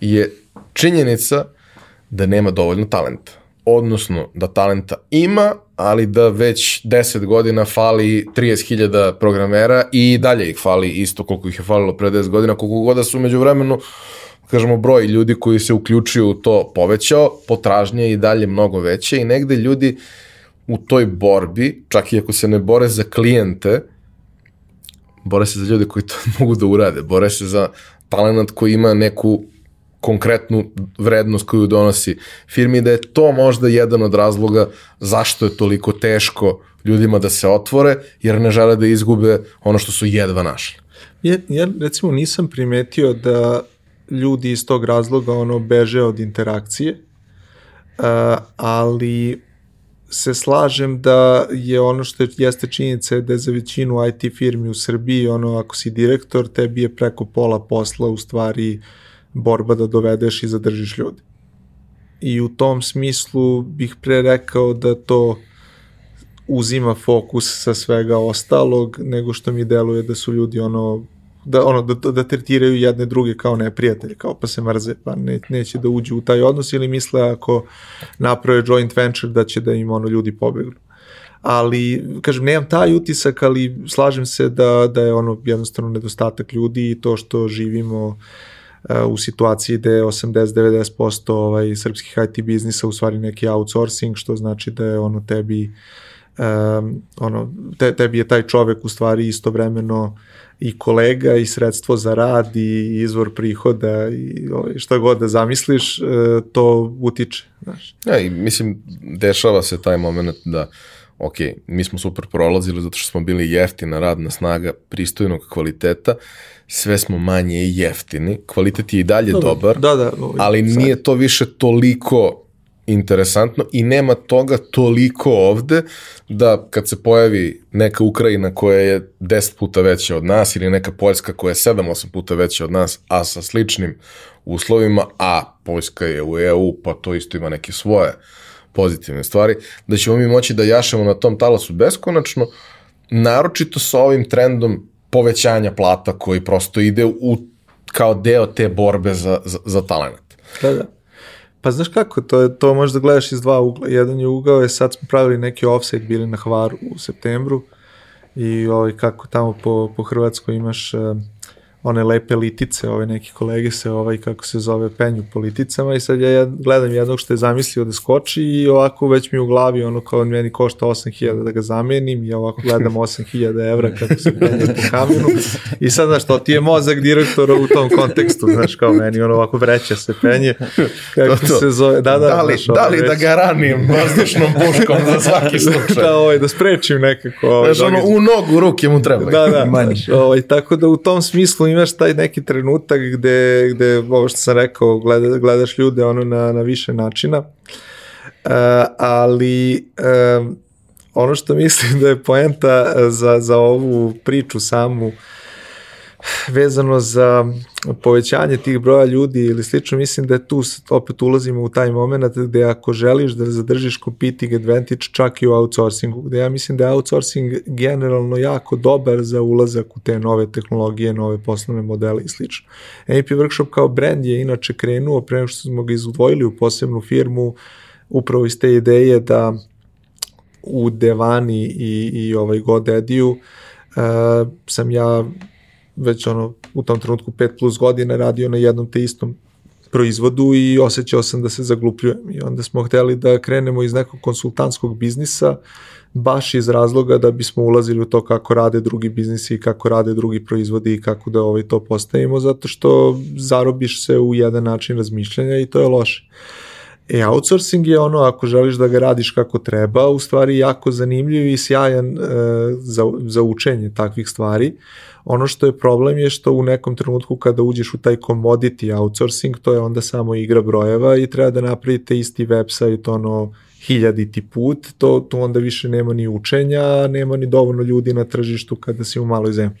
je činjenica da nema dovoljno talenta odnosno da talenta ima, ali da već 10 godina fali 30.000 programera i dalje ih fali isto koliko ih je falilo pre 10 godina, koliko god da su među vremenu kažemo, broj ljudi koji se uključuju u to povećao, potražnje je i dalje mnogo veće i negde ljudi u toj borbi, čak i ako se ne bore za klijente, bore se za ljude koji to mogu da urade, bore se za talent koji ima neku konkretnu vrednost koju donosi firmi, da je to možda jedan od razloga zašto je toliko teško ljudima da se otvore, jer ne žele da izgube ono što su jedva našli. Ja, ja recimo nisam primetio da ljudi iz tog razloga ono beže od interakcije, ali se slažem da je ono što jeste činjenica da je za većinu IT firmi u Srbiji, ono ako si direktor, tebi je preko pola posla u stvari uh, borba da dovedeš i zadržiš ljude. I u tom smislu bih pre rekao da to uzima fokus sa svega ostalog, nego što mi deluje da su ljudi ono da ono da, da tretiraju jedne druge kao neprijatelje, kao pa se mrze, pa ne, neće da uđu u taj odnos ili misle ako naprave joint venture da će da im ono ljudi pobegnu. Ali, kažem, nemam taj utisak, ali slažem se da, da je ono jednostavno nedostatak ljudi i to što živimo uh, u situaciji gde je 80-90% ovaj, srpskih IT biznisa u stvari neki outsourcing, što znači da je ono tebi um, ono, te, tebi je taj čovek u stvari istovremeno i kolega i sredstvo za rad i izvor prihoda i ovaj, šta god da zamisliš, e, to utiče. Znaš. Ja, i mislim, dešava se taj moment da ok, mi smo super prolazili zato što smo bili jeftina radna snaga pristojnog kvaliteta, sve smo manje i jeftini, kvalitet je i dalje da, dobar, da, da, ali sad. nije to više toliko interesantno i nema toga toliko ovde da kad se pojavi neka Ukrajina koja je 10 puta veća od nas ili neka Poljska koja je 7-8 puta veća od nas, a sa sličnim uslovima, a Poljska je u EU, pa to isto ima neke svoje pozitivne stvari, da ćemo mi moći da jašemo na tom talasu beskonačno, naročito sa ovim trendom povećanja plata koji prosto ide u, kao deo te borbe za, za, za talent. Da, da. Pa znaš kako, to, je, to možda gledaš iz dva ugla. Jedan je ugao je sad smo pravili neki offset, bili na Hvaru u septembru i ovaj, kako tamo po, po Hrvatskoj imaš uh, one lepe litice, ove neki kolege se ovaj, kako se zove, penju po liticama i sad ja gledam jednog što je zamislio da skoči i ovako već mi u glavi ono kao meni košta 8000 da ga zamenim i ovako gledam 8000 evra kako se penje po kamenu i sad znaš to ti je mozak direktora u tom kontekstu, znaš kao meni ono ovako vreća se penje kako to, to. se zove, da da, da li, znaš, da li da ga ranim vazdušnom puškom za svaki slučaj da, ovaj, da sprečim nekako ovaj, znaš, ono, u nogu ruke mu treba da, da, znaš, ovaj, tako da u tom smislu imaš taj neki trenutak gde, gde ovo što sam rekao, gleda, gledaš ljude ono na, na više načina, uh, ali um, ono što mislim da je poenta za, za ovu priču samu vezano za povećanje tih broja ljudi ili slično, mislim da je tu opet ulazimo u taj moment gde ako želiš da zadržiš competing advantage čak i u outsourcingu, gde ja mislim da je outsourcing generalno jako dobar za ulazak u te nove tehnologije, nove poslovne modele i slično. NP Workshop kao brand je inače krenuo pre nego što smo ga izudvojili u posebnu firmu upravo iz te ideje da u Devani i, i ovaj GoDaddy-u uh, sam ja već ono u tom trenutku 5 plus godina radio na jednom te istom proizvodu i osjećao sam da se zaglupljujem i onda smo hteli da krenemo iz nekog konsultantskog biznisa baš iz razloga da bismo ulazili u to kako rade drugi biznisi i kako rade drugi proizvodi i kako da ovaj to postavimo zato što zarobiš se u jedan način razmišljanja i to je loše. E, outsourcing je ono, ako želiš da ga radiš kako treba, u stvari jako zanimljiv i sjajan e, za, za učenje takvih stvari. Ono što je problem je što u nekom trenutku kada uđeš u taj commodity outsourcing, to je onda samo igra brojeva i treba da napravite isti website, ono, hiljaditi put, to, to onda više nema ni učenja, nema ni dovoljno ljudi na tržištu kada si u maloj zemlji.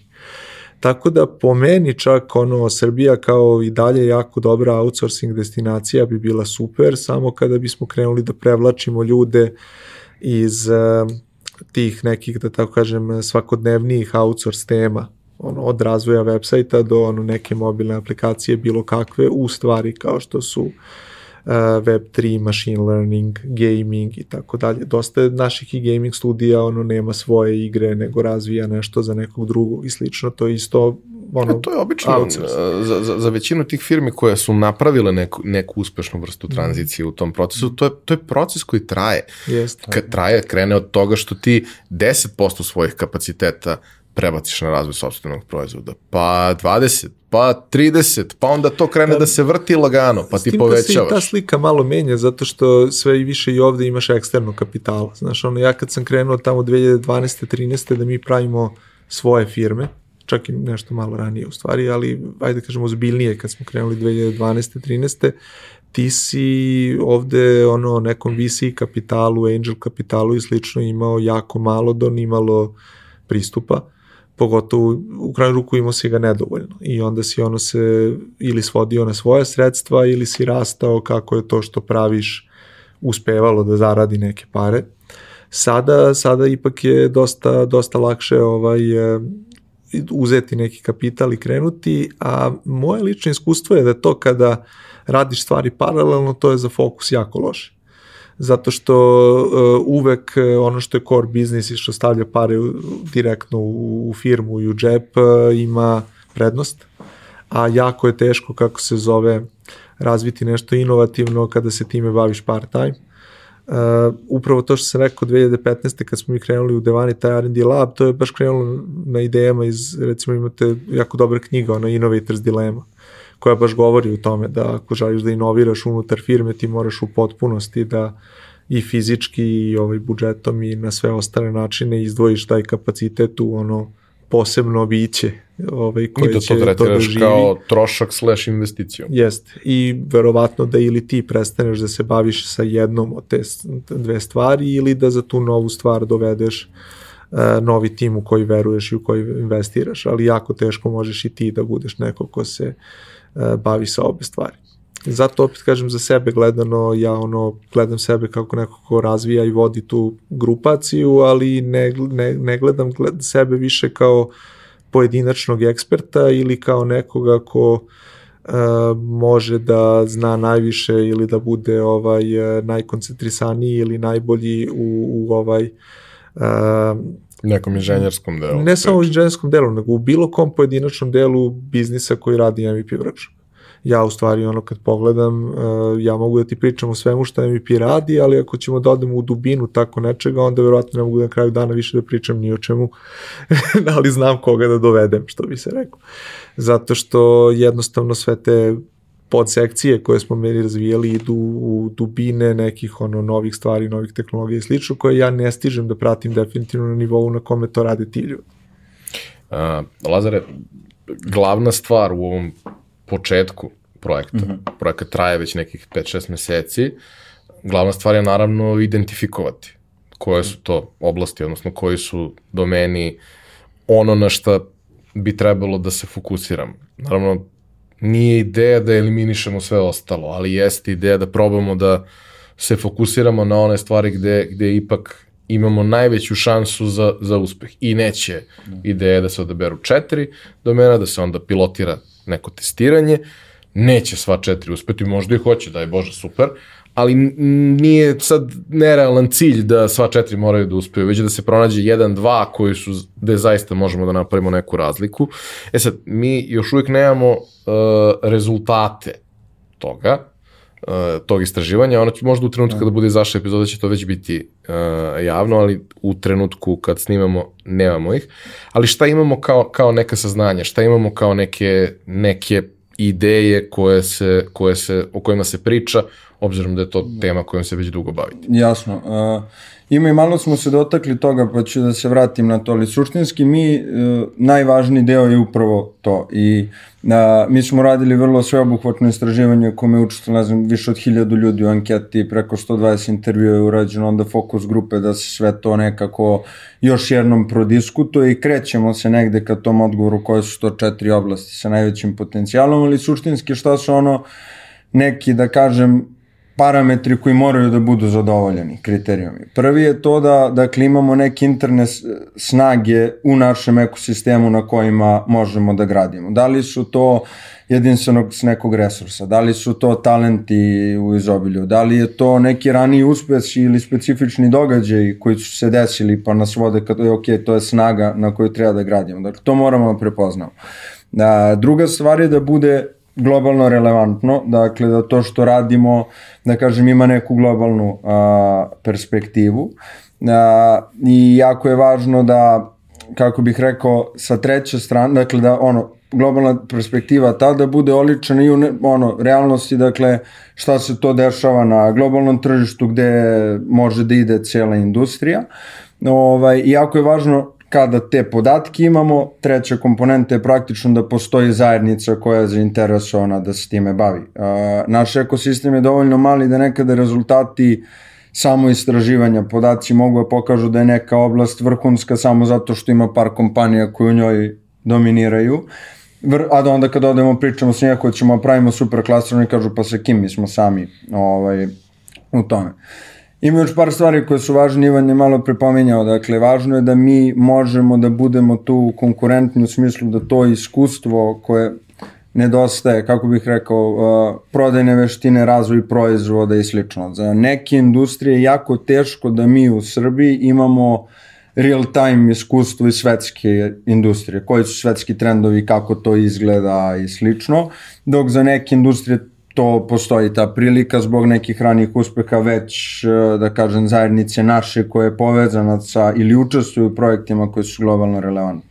Tako da po meni čak ono Srbija kao i dalje jako dobra outsourcing destinacija bi bila super, samo kada bismo krenuli da prevlačimo ljude iz uh, tih nekih, da tako kažem, svakodnevnijih outsource tema, ono, od razvoja websajta do ono, neke mobilne aplikacije, bilo kakve, u stvari kao što su uh, Web3, machine learning, gaming i tako dalje. Dosta naših i gaming studija ono nema svoje igre, nego razvija nešto za nekog drugog i slično. To je isto ono, A to je obično za, za, za većinu tih firmi koje su napravile neku, neku uspešnu vrstu mhm. tranzicije mm. u tom procesu, to je, to je proces koji traje. Jest, Kad traje, krene od toga što ti 10% svojih kapaciteta prebaciš na razvoj sobstvenog proizvoda, pa 20, pa 30, pa onda to krene da, se vrti lagano, pa ti povećavaš. S tim da se i ta slika malo menja, zato što sve i više i ovde imaš eksterno kapitala. Znaš, ono, ja kad sam krenuo tamo 2012. 13. da mi pravimo svoje firme, čak i nešto malo ranije u stvari, ali ajde da kažemo ozbiljnije kad smo krenuli 2012. 13. ti si ovde ono nekom VC kapitalu, angel kapitalu i slično imao jako malo do nimalo pristupa pogotovo u kraju ruku imao si ga nedovoljno i onda si ono se ili svodio na svoje sredstva ili si rastao kako je to što praviš uspevalo da zaradi neke pare. Sada, sada ipak je dosta, dosta lakše ovaj, e, uzeti neki kapital i krenuti, a moje lično iskustvo je da to kada radiš stvari paralelno, to je za fokus jako loše zato što uh, uvek uh, ono što je core biznis i što stavlja pare direktno u, u firmu i u džep uh, ima prednost, a jako je teško kako se zove razviti nešto inovativno kada se time baviš part time. Uh, upravo to što sam rekao 2015. kad smo mi krenuli u Devani taj R&D lab, to je baš krenulo na idejama iz, recimo imate jako dobra knjiga, ona Innovators Dilemma koja baš govori o tome da ako želiš da inoviraš unutar firme ti moraš u potpunosti da i fizički i ovaj budžetom i na sve ostale načine izdvojiš taj kapacitet u ono posebno biće ovaj, I koje da će to to tretiraš doživi. kao trošak slash investiciju. Jest. I verovatno da ili ti prestaneš da se baviš sa jednom od te dve stvari ili da za tu novu stvar dovedeš e, novi tim u koji veruješ i u koji investiraš, ali jako teško možeš i ti da budeš neko ko se e, bavi sa obe stvari. Zato opet kažem za sebe gledano, ja ono gledam sebe kako neko ko razvija i vodi tu grupaciju, ali ne, ne, ne gledam gled, sebe više kao pojedinačnog eksperta ili kao nekoga ko e, može da zna najviše ili da bude ovaj e, najkoncentrisaniji ili najbolji u, u ovaj e, Nekom inženjerskom delu. ne samo u inženjerskom delu, nego u bilo kom pojedinačnom delu biznisa koji radi MVP workshop. Ja u stvari ono kad pogledam, uh, ja mogu da ti pričam o svemu što MVP radi, ali ako ćemo da odemo u dubinu tako nečega, onda verovatno ne mogu na kraju dana više da pričam ni o čemu, ali znam koga da dovedem, što bi se rekao. Zato što jednostavno sve te podsekcije koje smo meni razvijali idu u dubine nekih ono novih stvari, novih tehnologija i slično, koje ja ne stižem da pratim definitivno na nivou na kome to rade ti ljudi. Uh, Lazare, glavna stvar u ovom početku projekta, mm -hmm. projekat traje već nekih 5-6 meseci, glavna stvar je naravno identifikovati koje su to oblasti, odnosno koji su domeni ono na šta bi trebalo da se fokusiramo. Naravno, nije ideja da eliminišemo sve ostalo, ali jeste ideja da probamo da se fokusiramo na one stvari gde, gde ipak imamo najveću šansu za, za uspeh. I neće ideja da se odaberu četiri domena, da se onda pilotira neko testiranje, neće sva četiri uspeti, možda i hoće, daj Bože, super, ali nije sad nerealan cilj da sva četiri moraju da uspeju, već da se pronađe jedan, dva koji su, gde zaista možemo da napravimo neku razliku. E sad, mi još uvijek nemamo uh, rezultate toga, uh, tog istraživanja, ono će možda u trenutku kada bude izašla epizoda će to već biti uh, javno, ali u trenutku kad snimamo nemamo ih. Ali šta imamo kao, kao neka saznanja, šta imamo kao neke, neke ideje koje se, koje se, o kojima se priča, obzirom da je to tema kojom se već dugo bavite. Jasno. Uh, ima i malo smo se dotakli toga, pa ću da se vratim na to, ali suštinski mi, uh, najvažniji deo je upravo to i uh, mi smo radili vrlo sveobuhvatno istraživanje kome je učestvilo, ne znam, više od hiljadu ljudi u anketi, preko 120 intervjua je urađeno, onda fokus grupe da se sve to nekako još jednom prodiskutuje i krećemo se negde ka tom odgovoru koje su to četiri oblasti sa najvećim potencijalom, ali suštinski šta su ono neki, da kažem, parametri koji moraju da budu zadovoljeni, kriterijumi. Prvi je to da dakle, imamo neke interne snage u našem ekosistemu na kojima možemo da gradimo. Da li su to jedinstvenog s nekog resursa, da li su to talenti u izobilju, da li je to neki raniji uspesi ili specifični događaji koji su se desili pa nas vode kad je ok, to je snaga na koju treba da gradimo. Dakle, to moramo da prepoznamo. A, druga stvar je da bude globalno relevantno, dakle da to što radimo, da kažem, ima neku globalnu a, perspektivu a, i jako je važno da, kako bih rekao, sa treće strane, dakle da ono, globalna perspektiva ta da bude oličena i u ne, ono, realnosti, dakle šta se to dešava na globalnom tržištu gde može da ide cijela industrija. Ovaj, jako je važno kada te podatke imamo, treća komponenta je praktično da postoji zajednica koja je zainteresovana da se time bavi. Uh, naš ekosistem je dovoljno mali da nekada rezultati samo istraživanja, podaci mogu da pokažu da je neka oblast vrhunska samo zato što ima par kompanija koje u njoj dominiraju. A da onda kad odemo pričamo s njega ćemo da pravimo super klaster, oni kažu pa sa kim mi smo sami ovaj, u tome. Ima još par stvari koje su važne, Ivan je malo prepominjao, dakle, važno je da mi možemo da budemo tu konkurentni u smislu da to iskustvo koje nedostaje, kako bih rekao, uh, prodajne veštine, razvoj proizvoda i slično. Za neke industrije je jako teško da mi u Srbiji imamo real time iskustvo iz svetske industrije, koji su svetski trendovi, kako to izgleda i slično, dok za neke industrije to postoji ta prilika zbog nekih ranih uspeha već, e, da kažem, zajednice naše koje je povezana sa ili učestvuju u projektima koji su globalno relevantni.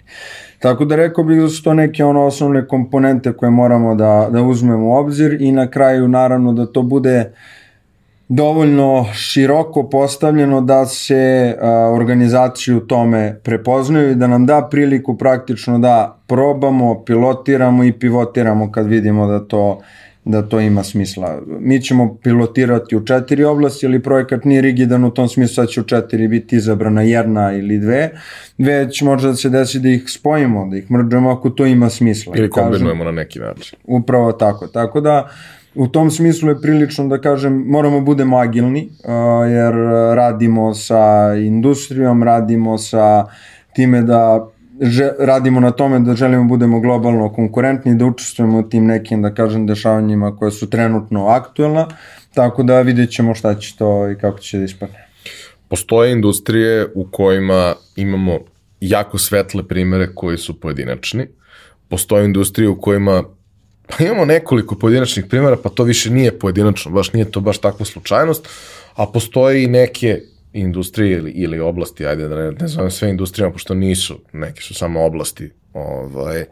Tako da rekao bih da su to neke ono osnovne komponente koje moramo da, da uzmemo u obzir i na kraju naravno da to bude dovoljno široko postavljeno da se a, organizacije u tome prepoznaju i da nam da priliku praktično da probamo, pilotiramo i pivotiramo kad vidimo da to da to ima smisla. Mi ćemo pilotirati u četiri oblasti, ali projekat nije rigidan u tom smislu da će u četiri biti izabrana jedna ili dve, već može da se desi da ih spojimo, da ih mrđamo ako to ima smisla. Ili kombinujemo na neki način. Upravo tako. Tako da u tom smislu je prilično da kažem moramo budemo agilni jer radimo sa industrijom, radimo sa time da že, radimo na tome da želimo da budemo globalno konkurentni, da učestvujemo tim nekim, da kažem, dešavanjima koje su trenutno aktuelna, tako da vidjet ćemo šta će to i kako će da ispadne. Postoje industrije u kojima imamo jako svetle primere koji su pojedinačni, postoje industrije u kojima pa imamo nekoliko pojedinačnih primera, pa to više nije pojedinačno, baš nije to baš takva slučajnost, a postoje i neke industrije ili, ili oblasti, ajde da ne, ne zovem sve industrijama, pošto nisu, neke su samo oblasti, ovaj,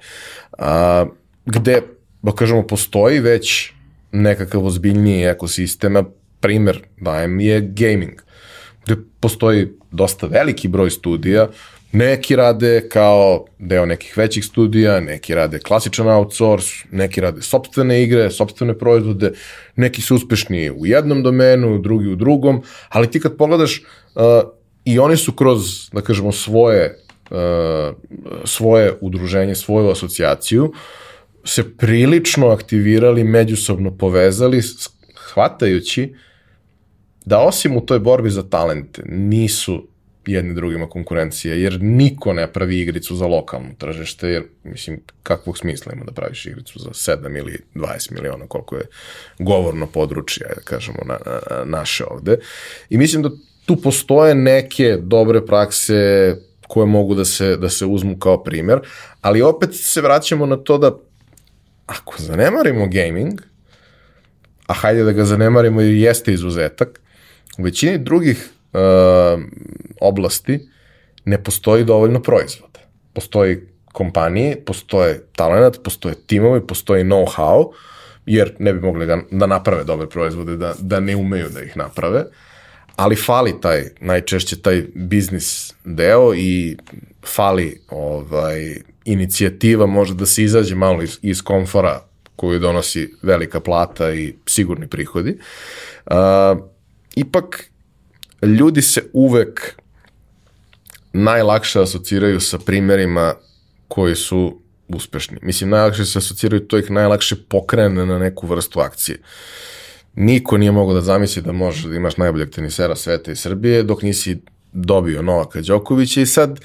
a, gde, da kažemo, postoji već nekakav ozbiljniji ekosistem, a primer dajem je gaming, gde postoji dosta veliki broj studija, Neki rade kao deo nekih većih studija, neki rade klasičan outsource, neki rade sobstvene igre, sobstvene proizvode, neki su uspešni u jednom domenu, drugi u drugom, ali ti kad pogledaš uh, i oni su kroz, da kažemo, svoje, uh, svoje udruženje, svoju asocijaciju, se prilično aktivirali, međusobno povezali, hvatajući da osim u toj borbi za talente nisu jedni drugima konkurencija, jer niko ne pravi igricu za lokalno tržište, jer, mislim, kakvog smisla ima da praviš igricu za 7 ili 20 miliona, koliko je govorno područje, da kažemo, na, na, naše ovde. I mislim da tu postoje neke dobre prakse koje mogu da se, da se uzmu kao primer, ali opet se vraćamo na to da ako zanemarimo gaming, a hajde da ga zanemarimo i jeste izuzetak, u većini drugih uh, oblasti ne postoji dovoljno proizvoda. Postoji kompanije, postoje talent, postoje timovi, postoji know-how, jer ne bi mogli da, da naprave dobre proizvode, da, da ne umeju da ih naprave, ali fali taj, najčešće taj biznis deo i fali ovaj, inicijativa možda da se izađe malo iz, iz komfora koju donosi velika plata i sigurni prihodi. Uh, ipak ljudi se uvek najlakše asociraju sa primerima koji su uspešni. Mislim, najlakše se asociraju, to ih najlakše pokrene na neku vrstu akcije. Niko nije mogao da zamisli da možeš da imaš najboljeg tenisera sveta i Srbije dok nisi dobio Novaka Đokovića i sad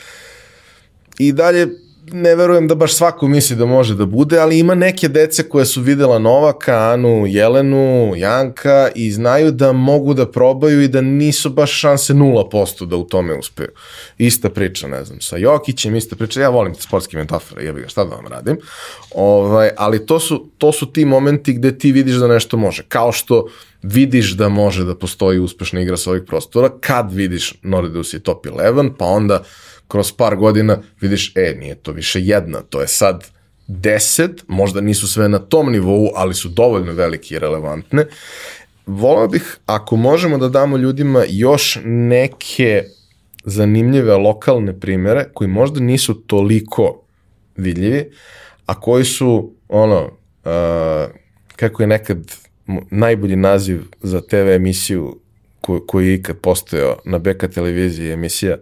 i dalje ne verujem da baš svako misli da može da bude, ali ima neke dece koje su videla Novaka, Anu, Jelenu, Janka i znaju da mogu da probaju i da nisu baš šanse 0% da u tome uspeju. Ista priča, ne znam, sa Jokićem, ista priča, ja volim sportske metafore, jebi ga, šta da vam radim, ovaj, ali to su, to su ti momenti gde ti vidiš da nešto može, kao što vidiš da može da postoji uspešna igra sa ovih prostora, kad vidiš Nordus je top 11, pa onda kroz par godina vidiš, e, nije to više jedna, to je sad deset, možda nisu sve na tom nivou, ali su dovoljno velike i relevantne. Volao bih, ako možemo da damo ljudima još neke zanimljive lokalne primere koji možda nisu toliko vidljivi, a koji su, ono, uh, kako je nekad najbolji naziv za TV emisiju koju, koji je ikad postojao na BK televiziji emisija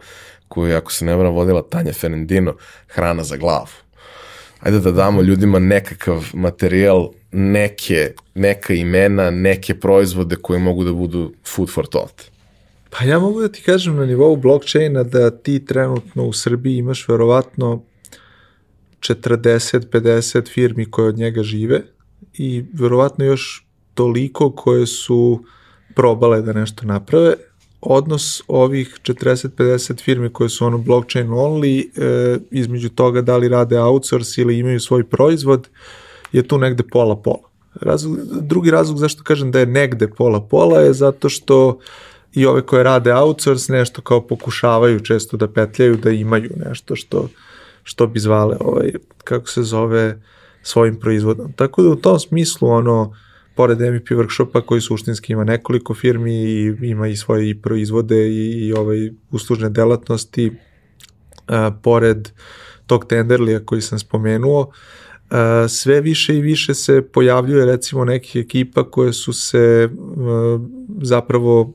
koju, ako se ne vram, vodila Tanja Fernandino, hrana za glavu. Ajde da damo ljudima nekakav materijal, neke, neka imena, neke proizvode koje mogu da budu food for thought. Pa ja mogu da ti kažem na nivou blockchaina da ti trenutno u Srbiji imaš verovatno 40-50 firmi koje od njega žive i verovatno još toliko koje su probale da nešto naprave odnos ovih 40-50 firmi koje su ono blockchain only e, između toga da li rade outsource ili imaju svoj proizvod je tu negde pola-pola. Razlog, drugi razlog zašto kažem da je negde pola-pola je zato što i ove koje rade outsource nešto kao pokušavaju često da petljaju da imaju nešto što, što bi zvale ovaj, kako se zove svojim proizvodom. Tako da u tom smislu ono pored MEP workshopa koji suštinski ima nekoliko firmi i ima i svoje i proizvode i, i ovaj uslužne delatnosti, a, pored tog tenderlija koji sam spomenuo, a, sve više i više se pojavljuje recimo nekih ekipa koje su se a, zapravo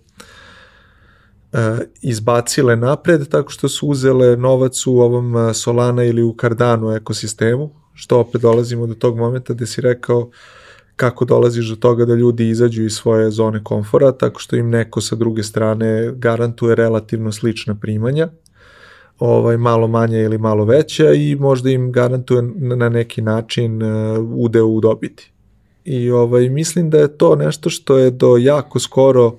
izbacile napred tako što su uzele novac u ovom Solana ili u Cardano ekosistemu, što opet dolazimo do tog momenta gde si rekao kako dolaziš do toga da ljudi izađu iz svoje zone komfora, tako što im neko sa druge strane garantuje relativno slična primanja, ovaj, malo manje ili malo veća i možda im garantuje na neki način uh, udeo u dobiti. I ovaj, mislim da je to nešto što je do jako skoro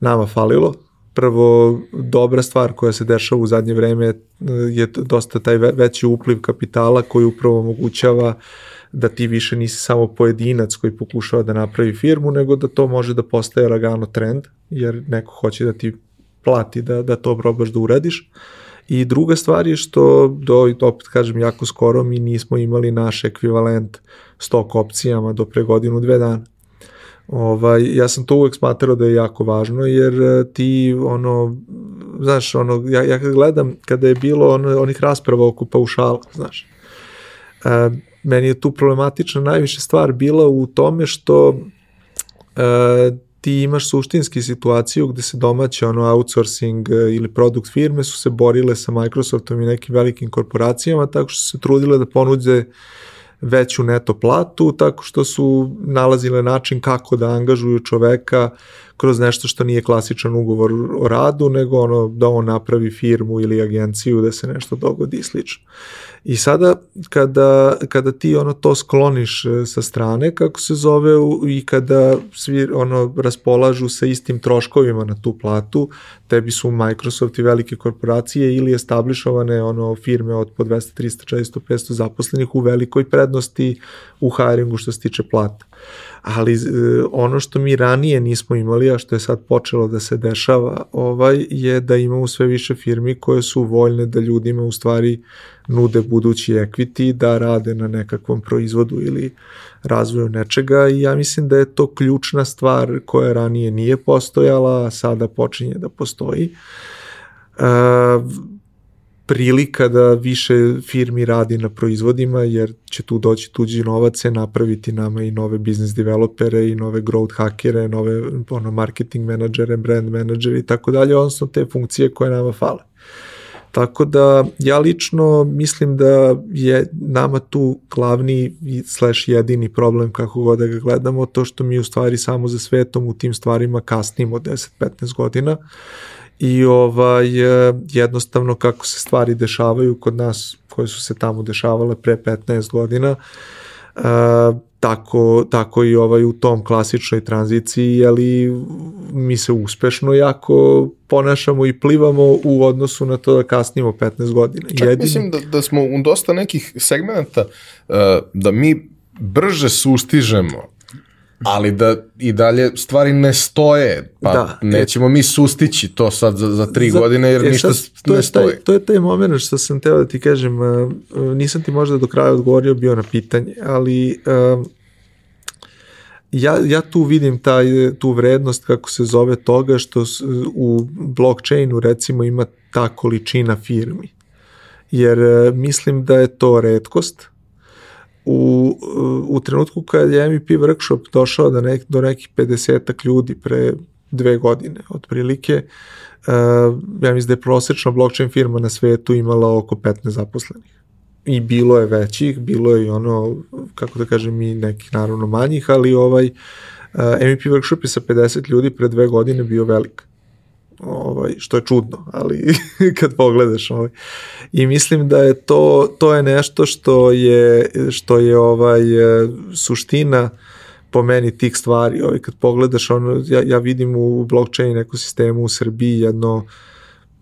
nama falilo, prvo dobra stvar koja se dešava u zadnje vreme je dosta taj veći upliv kapitala koji upravo omogućava da ti više nisi samo pojedinac koji pokušava da napravi firmu, nego da to može da postaje lagano trend, jer neko hoće da ti plati da, da to probaš da uradiš. I druga stvar je što, do, opet kažem, jako skoro mi nismo imali naš ekvivalent stok opcijama do pre godinu, dve dana. Ovaj, ja sam to uvek smatrao da je jako važno, jer e, ti, ono, znaš, ono, ja, ja kad gledam, kada je bilo ono, onih rasprava oko paušala, znaš, e, meni je tu problematična najviše stvar bila u tome što e, ti imaš suštinski situaciju gde se domaće ono outsourcing e, ili produkt firme su se borile sa Microsoftom i nekim velikim korporacijama tako što su se trudile da ponude veću neto platu, tako što su nalazile način kako da angažuju čoveka kroz nešto što nije klasičan ugovor o radu, nego ono da on napravi firmu ili agenciju da se nešto dogodi i slično. I sada kada, kada ti ono to skloniš e, sa strane, kako se zove, i kada svi ono raspolažu sa istim troškovima na tu platu, tebi su Microsoft i velike korporacije ili establišovane ono firme od po 200, 300, 400, 500 zaposlenih u velikoj prednosti u hiringu što se tiče plata ali e, ono što mi ranije nismo imali, a što je sad počelo da se dešava, ovaj, je da imamo sve više firmi koje su voljne da ljudima u stvari nude budući equity, da rade na nekakvom proizvodu ili razvoju nečega i ja mislim da je to ključna stvar koja ranije nije postojala, a sada počinje da postoji. Uh, prilika da više firmi radi na proizvodima jer će tu doći tuđi novace, napraviti nama i nove business developere i nove growth hakere, nove ono, marketing menadžere, brand menadžere i tako dalje, odnosno te funkcije koje nama fale. Tako da ja lično mislim da je nama tu glavni slash jedini problem kako god da ga gledamo to što mi u stvari samo za svetom u tim stvarima kasnimo 10-15 godina i ovaj, e, jednostavno kako se stvari dešavaju kod nas koje su se tamo dešavale pre 15 godina uh, tako, tako i ovaj u tom klasičnoj tranziciji, ali mi se uspešno jako ponašamo i plivamo u odnosu na to da kasnimo 15 godina. Čak Jedini... mislim da, da smo u dosta nekih segmenta uh, da mi brže sustižemo ali da i dalje stvari ne stoje, pa da, nećemo mi sustići to sad za, za tri za, godine jer ništa sad, to ne je stoji. Taj, to je taj moment što sam teo da ti kažem, uh, nisam ti možda do kraja odgovorio bio na pitanje, ali uh, ja, ja tu vidim taj, tu vrednost kako se zove toga što u blockchainu recimo ima ta količina firmi. Jer uh, mislim da je to redkost, u, u trenutku kad je MEP workshop došao do, nek, do nekih 50 ljudi pre dve godine, otprilike, uh, ja mislim da je prosečna blockchain firma na svetu imala oko 15 zaposlenih. I bilo je većih, bilo je i ono, kako da kažem, i nekih naravno manjih, ali ovaj uh, MEP workshop je sa 50 ljudi pre dve godine bio velik ovaj, što je čudno, ali kad pogledaš ovaj. I mislim da je to, to je nešto što je, što je ovaj, suština po meni tih stvari, ovaj, kad pogledaš, ono, ja, ja vidim u blockchain ekosistemu u Srbiji jedno,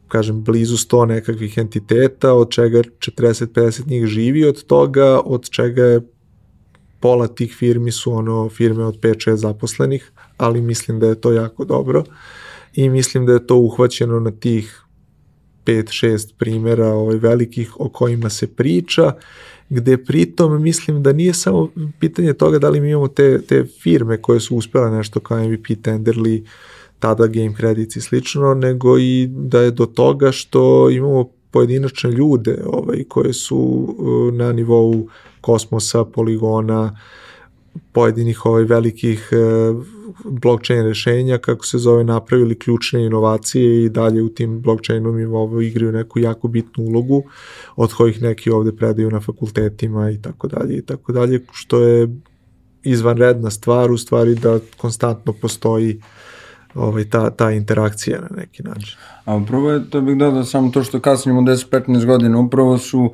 kažem, blizu 100 nekakvih entiteta, od čega 40-50 njih živi od toga, od čega je pola tih firmi su ono firme od 5-6 zaposlenih, ali mislim da je to jako dobro. Uh, i mislim da je to uhvaćeno na tih 5-6 primjera ovaj, velikih o kojima se priča gde pritom mislim da nije samo pitanje toga da li mi imamo te, te firme koje su uspjela nešto kao MVP Tenderly, tada Game Credits i slično, nego i da je do toga što imamo pojedinačne ljude ovaj, koje su uh, na nivou kosmosa, poligona, pojedinih ovaj velikih uh, blockchain rešenja, kako se zove, napravili ključne inovacije i dalje u tim blockchainom im ovo igraju neku jako bitnu ulogu, od kojih neki ovde predaju na fakultetima i tako dalje i tako dalje, što je izvanredna stvar, u stvari da konstantno postoji ovaj, ta, ta interakcija na neki način. A upravo je, to bih dodao samo to što kasnimo 10-15 godina, upravo su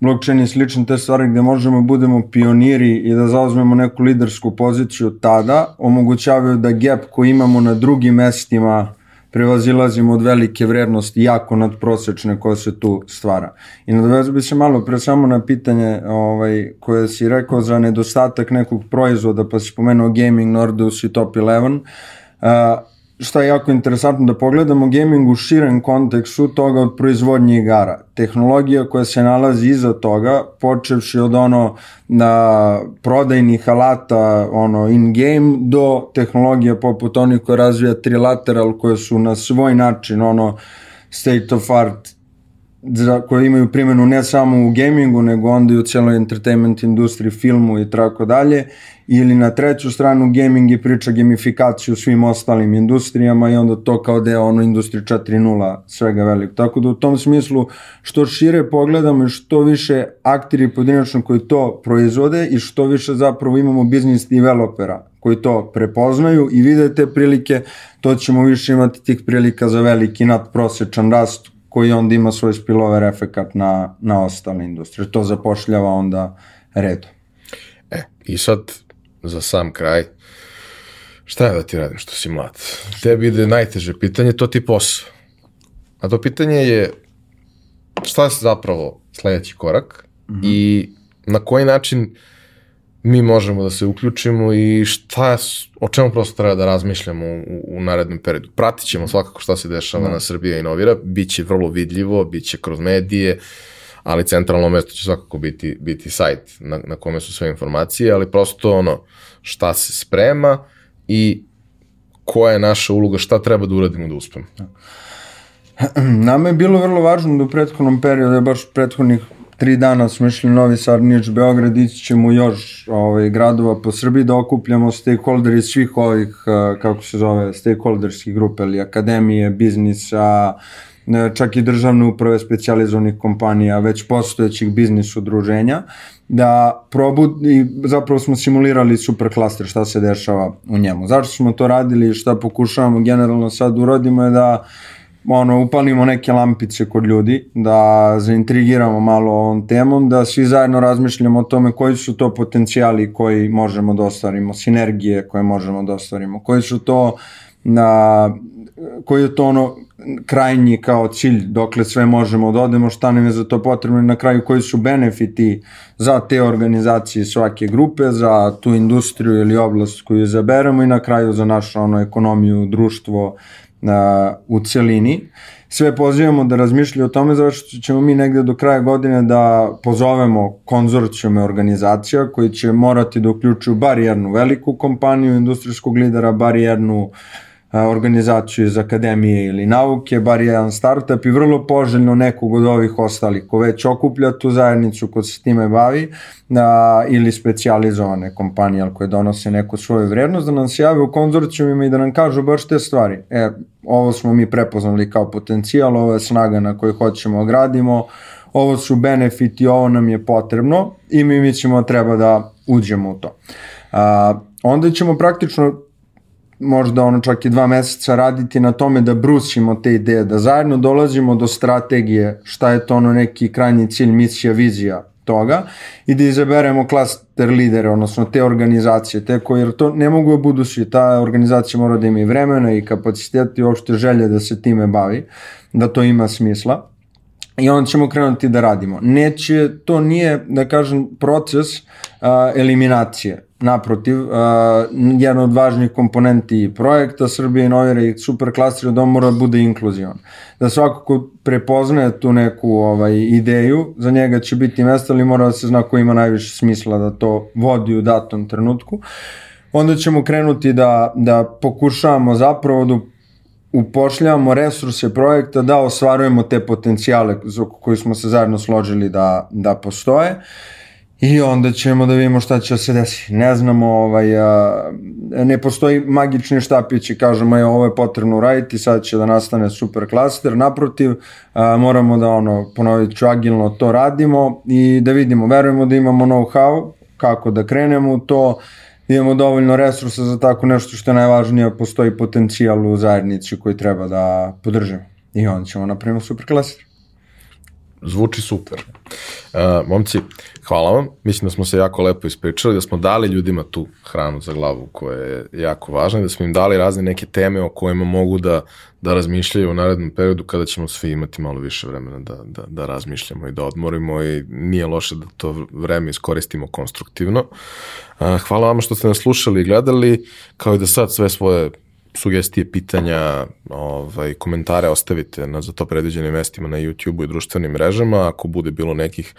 blockchain i slične te stvari gde možemo da budemo pioniri i da zauzmemo neku lidersku poziciju tada, omogućavaju da gap koji imamo na drugim mestima prevazilazimo od velike vrednosti jako nadprosečne koja se tu stvara. I nadovezu bi se malo pre samo na pitanje ovaj, koje si rekao za nedostatak nekog proizvoda, pa si spomenuo Gaming Nordus i Top 11. Uh, šta je jako interesantno da pogledamo gaming u širem kontekstu toga od proizvodnje igara. Tehnologija koja se nalazi iza toga, počevši od ono na prodajnih alata ono in game do tehnologija poput onih koja razvija trilateral koje su na svoj način ono state of art za, koje imaju primjenu ne samo u gamingu, nego onda i u celoj entertainment industriji, filmu i tako dalje, ili na treću stranu gaming i priča gamifikaciju u svim ostalim industrijama i onda to kao deo ono industrije 4.0 svega veliko. Tako da u tom smislu što šire pogledamo i što više aktiri pojedinačno koji to proizvode i što više zapravo imamo biznis developera koji to prepoznaju i vide te prilike, to ćemo više imati tih prilika za veliki nadprosečan rast koji onda ima svoj spillover efekat na, na ostale industrije. To zapošljava onda redu. E, i sad, za sam kraj, šta je da ti radim što si mlad? Tebi ide najteže pitanje, to ti posao. A to pitanje je šta je zapravo sledeći korak mm -hmm. i na koji način mi možemo da se uključimo i šta je, o čemu prosto treba da razmišljamo u, u narednom periodu. Pratit ćemo svakako šta se dešava mm. na Srbija Inovira, bit će vrlo vidljivo, bit će kroz medije, ali centralno mesto će svakako biti, biti sajt na, na kome su sve informacije, ali prosto ono šta se sprema i koja je naša uloga, šta treba da uradimo da uspemo. Nama je bilo vrlo važno da u prethodnom periodu, baš prethodnih tri dana smo išli Novi Sad, Nič, Beograd, ići ćemo još ovaj, gradova po Srbiji da okupljamo stakeholderi svih ovih, eh, kako se zove, stakeholderskih grupe, ili akademije, biznisa, čak i državne uprave specializovanih kompanija, već postojećih biznis udruženja, da probudi, zapravo smo simulirali super klaster, šta se dešava u njemu. Zašto smo to radili i šta pokušavamo generalno sad uradimo je da ono, upalimo neke lampice kod ljudi, da zaintrigiramo malo ovom temom, da svi zajedno razmišljamo o tome koji su to potencijali koji možemo da ostvarimo, sinergije koje možemo da ostvarimo, koji su to na koji je to ono krajnji kao cilj dokle sve možemo da odemo, šta nam je za to potrebno na kraju koji su benefiti za te organizacije svake grupe, za tu industriju ili oblast koju izaberemo i na kraju za našu ono, ekonomiju, društvo, u celini. Sve pozivamo da razmišljaju o tome zato ćemo mi negde do kraja godine da pozovemo konzorcijume organizacija koji će morati da uključuju bar jednu veliku kompaniju industrijskog lidera, bar jednu uh, organizaciju iz akademije ili nauke, bar jedan startup i vrlo poželjno nekog od ovih ostalih ko već okuplja tu zajednicu ko se time bavi a, ili specializovane kompanije koje donose neku svoju vrednost da nam se jave u konzorcijumima i da nam kažu baš te stvari. E, ovo smo mi prepoznali kao potencijal, ovo je snaga na kojoj hoćemo da gradimo, ovo su benefiti, ovo nam je potrebno i mi mislimo da treba da uđemo u to. A, onda ćemo praktično možda ono čak i dva meseca raditi na tome da brusimo te ideje, da zajedno dolazimo do strategije, šta je to ono neki krajnji cilj, misija, vizija toga i da izaberemo klaster lidere, odnosno te organizacije, te koje, jer to ne mogu da budu svi, ta organizacija mora da ima i vremena i kapacitet i uopšte želje da se time bavi, da to ima smisla i onda ćemo krenuti da radimo. Neće, to nije, da kažem, proces eliminacije. Naprotiv, a, jedna od važnijih komponenti projekta Srbije inovira i superklastera da on mora da bude inkluzivan. Da svako ko prepoznaje tu neku ovaj, ideju, za njega će biti mesta, ali mora da se zna ko ima najviše smisla da to vodi u datom trenutku. Onda ćemo krenuti da, da pokušavamo zapravo da upošljavamo resurse projekta da ostvarujemo te potencijale za koji smo se zajedno složili da, da postoje i onda ćemo da vidimo šta će se desiti. Ne znamo, ovaj, a, ne postoji magični štapić i kažemo je ovo je potrebno uraditi, sad će da nastane super klaster, naprotiv a, moramo da ono, ponovit ću agilno to radimo i da vidimo, verujemo da imamo know-how kako da krenemo u to, imamo dovoljno resursa za tako nešto što je najvažnije, postoji potencijal u zajednici koji treba da podržimo. I onda ćemo napravimo super klaster. Zvuči super. Uh, momci, hvala vam. Mislim da smo se jako lepo ispričali, da smo dali ljudima tu hranu za glavu koja je jako važna i da smo im dali razne neke teme o kojima mogu da, da razmišljaju u narednom periodu kada ćemo svi imati malo više vremena da, da, da razmišljamo i da odmorimo i nije loše da to vreme iskoristimo konstruktivno. Uh, hvala vam što ste nas slušali i gledali, kao i da sad sve svoje sugestije, pitanja, ovaj, komentare ostavite na za to predviđenim mestima na YouTube-u i društvenim mrežama. Ako bude bilo nekih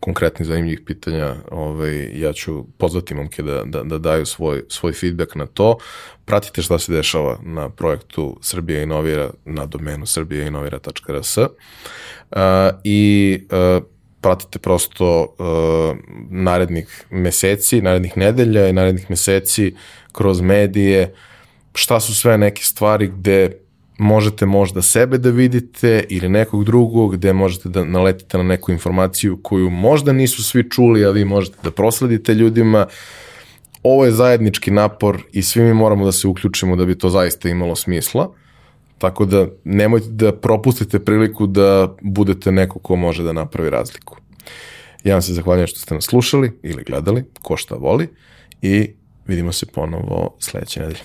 konkretnih zanimljivih pitanja, ovaj, ja ću pozvati momke da, da, da daju svoj, svoj feedback na to. Pratite šta se dešava na projektu Srbija inovira na domenu srbijainovira.rs uh, i uh, pratite prosto uh, narednih meseci, narednih nedelja i narednih meseci kroz medije, uh, šta su sve neke stvari gde možete možda sebe da vidite ili nekog drugog, gde možete da naletite na neku informaciju koju možda nisu svi čuli, a vi možete da prosledite ljudima. Ovo je zajednički napor i svi mi moramo da se uključimo da bi to zaista imalo smisla. Tako da nemojte da propustite priliku da budete neko ko može da napravi razliku. Ja vam se zahvaljujem što ste nas slušali ili gledali, ko šta voli i vidimo se ponovo sledeće nedelje.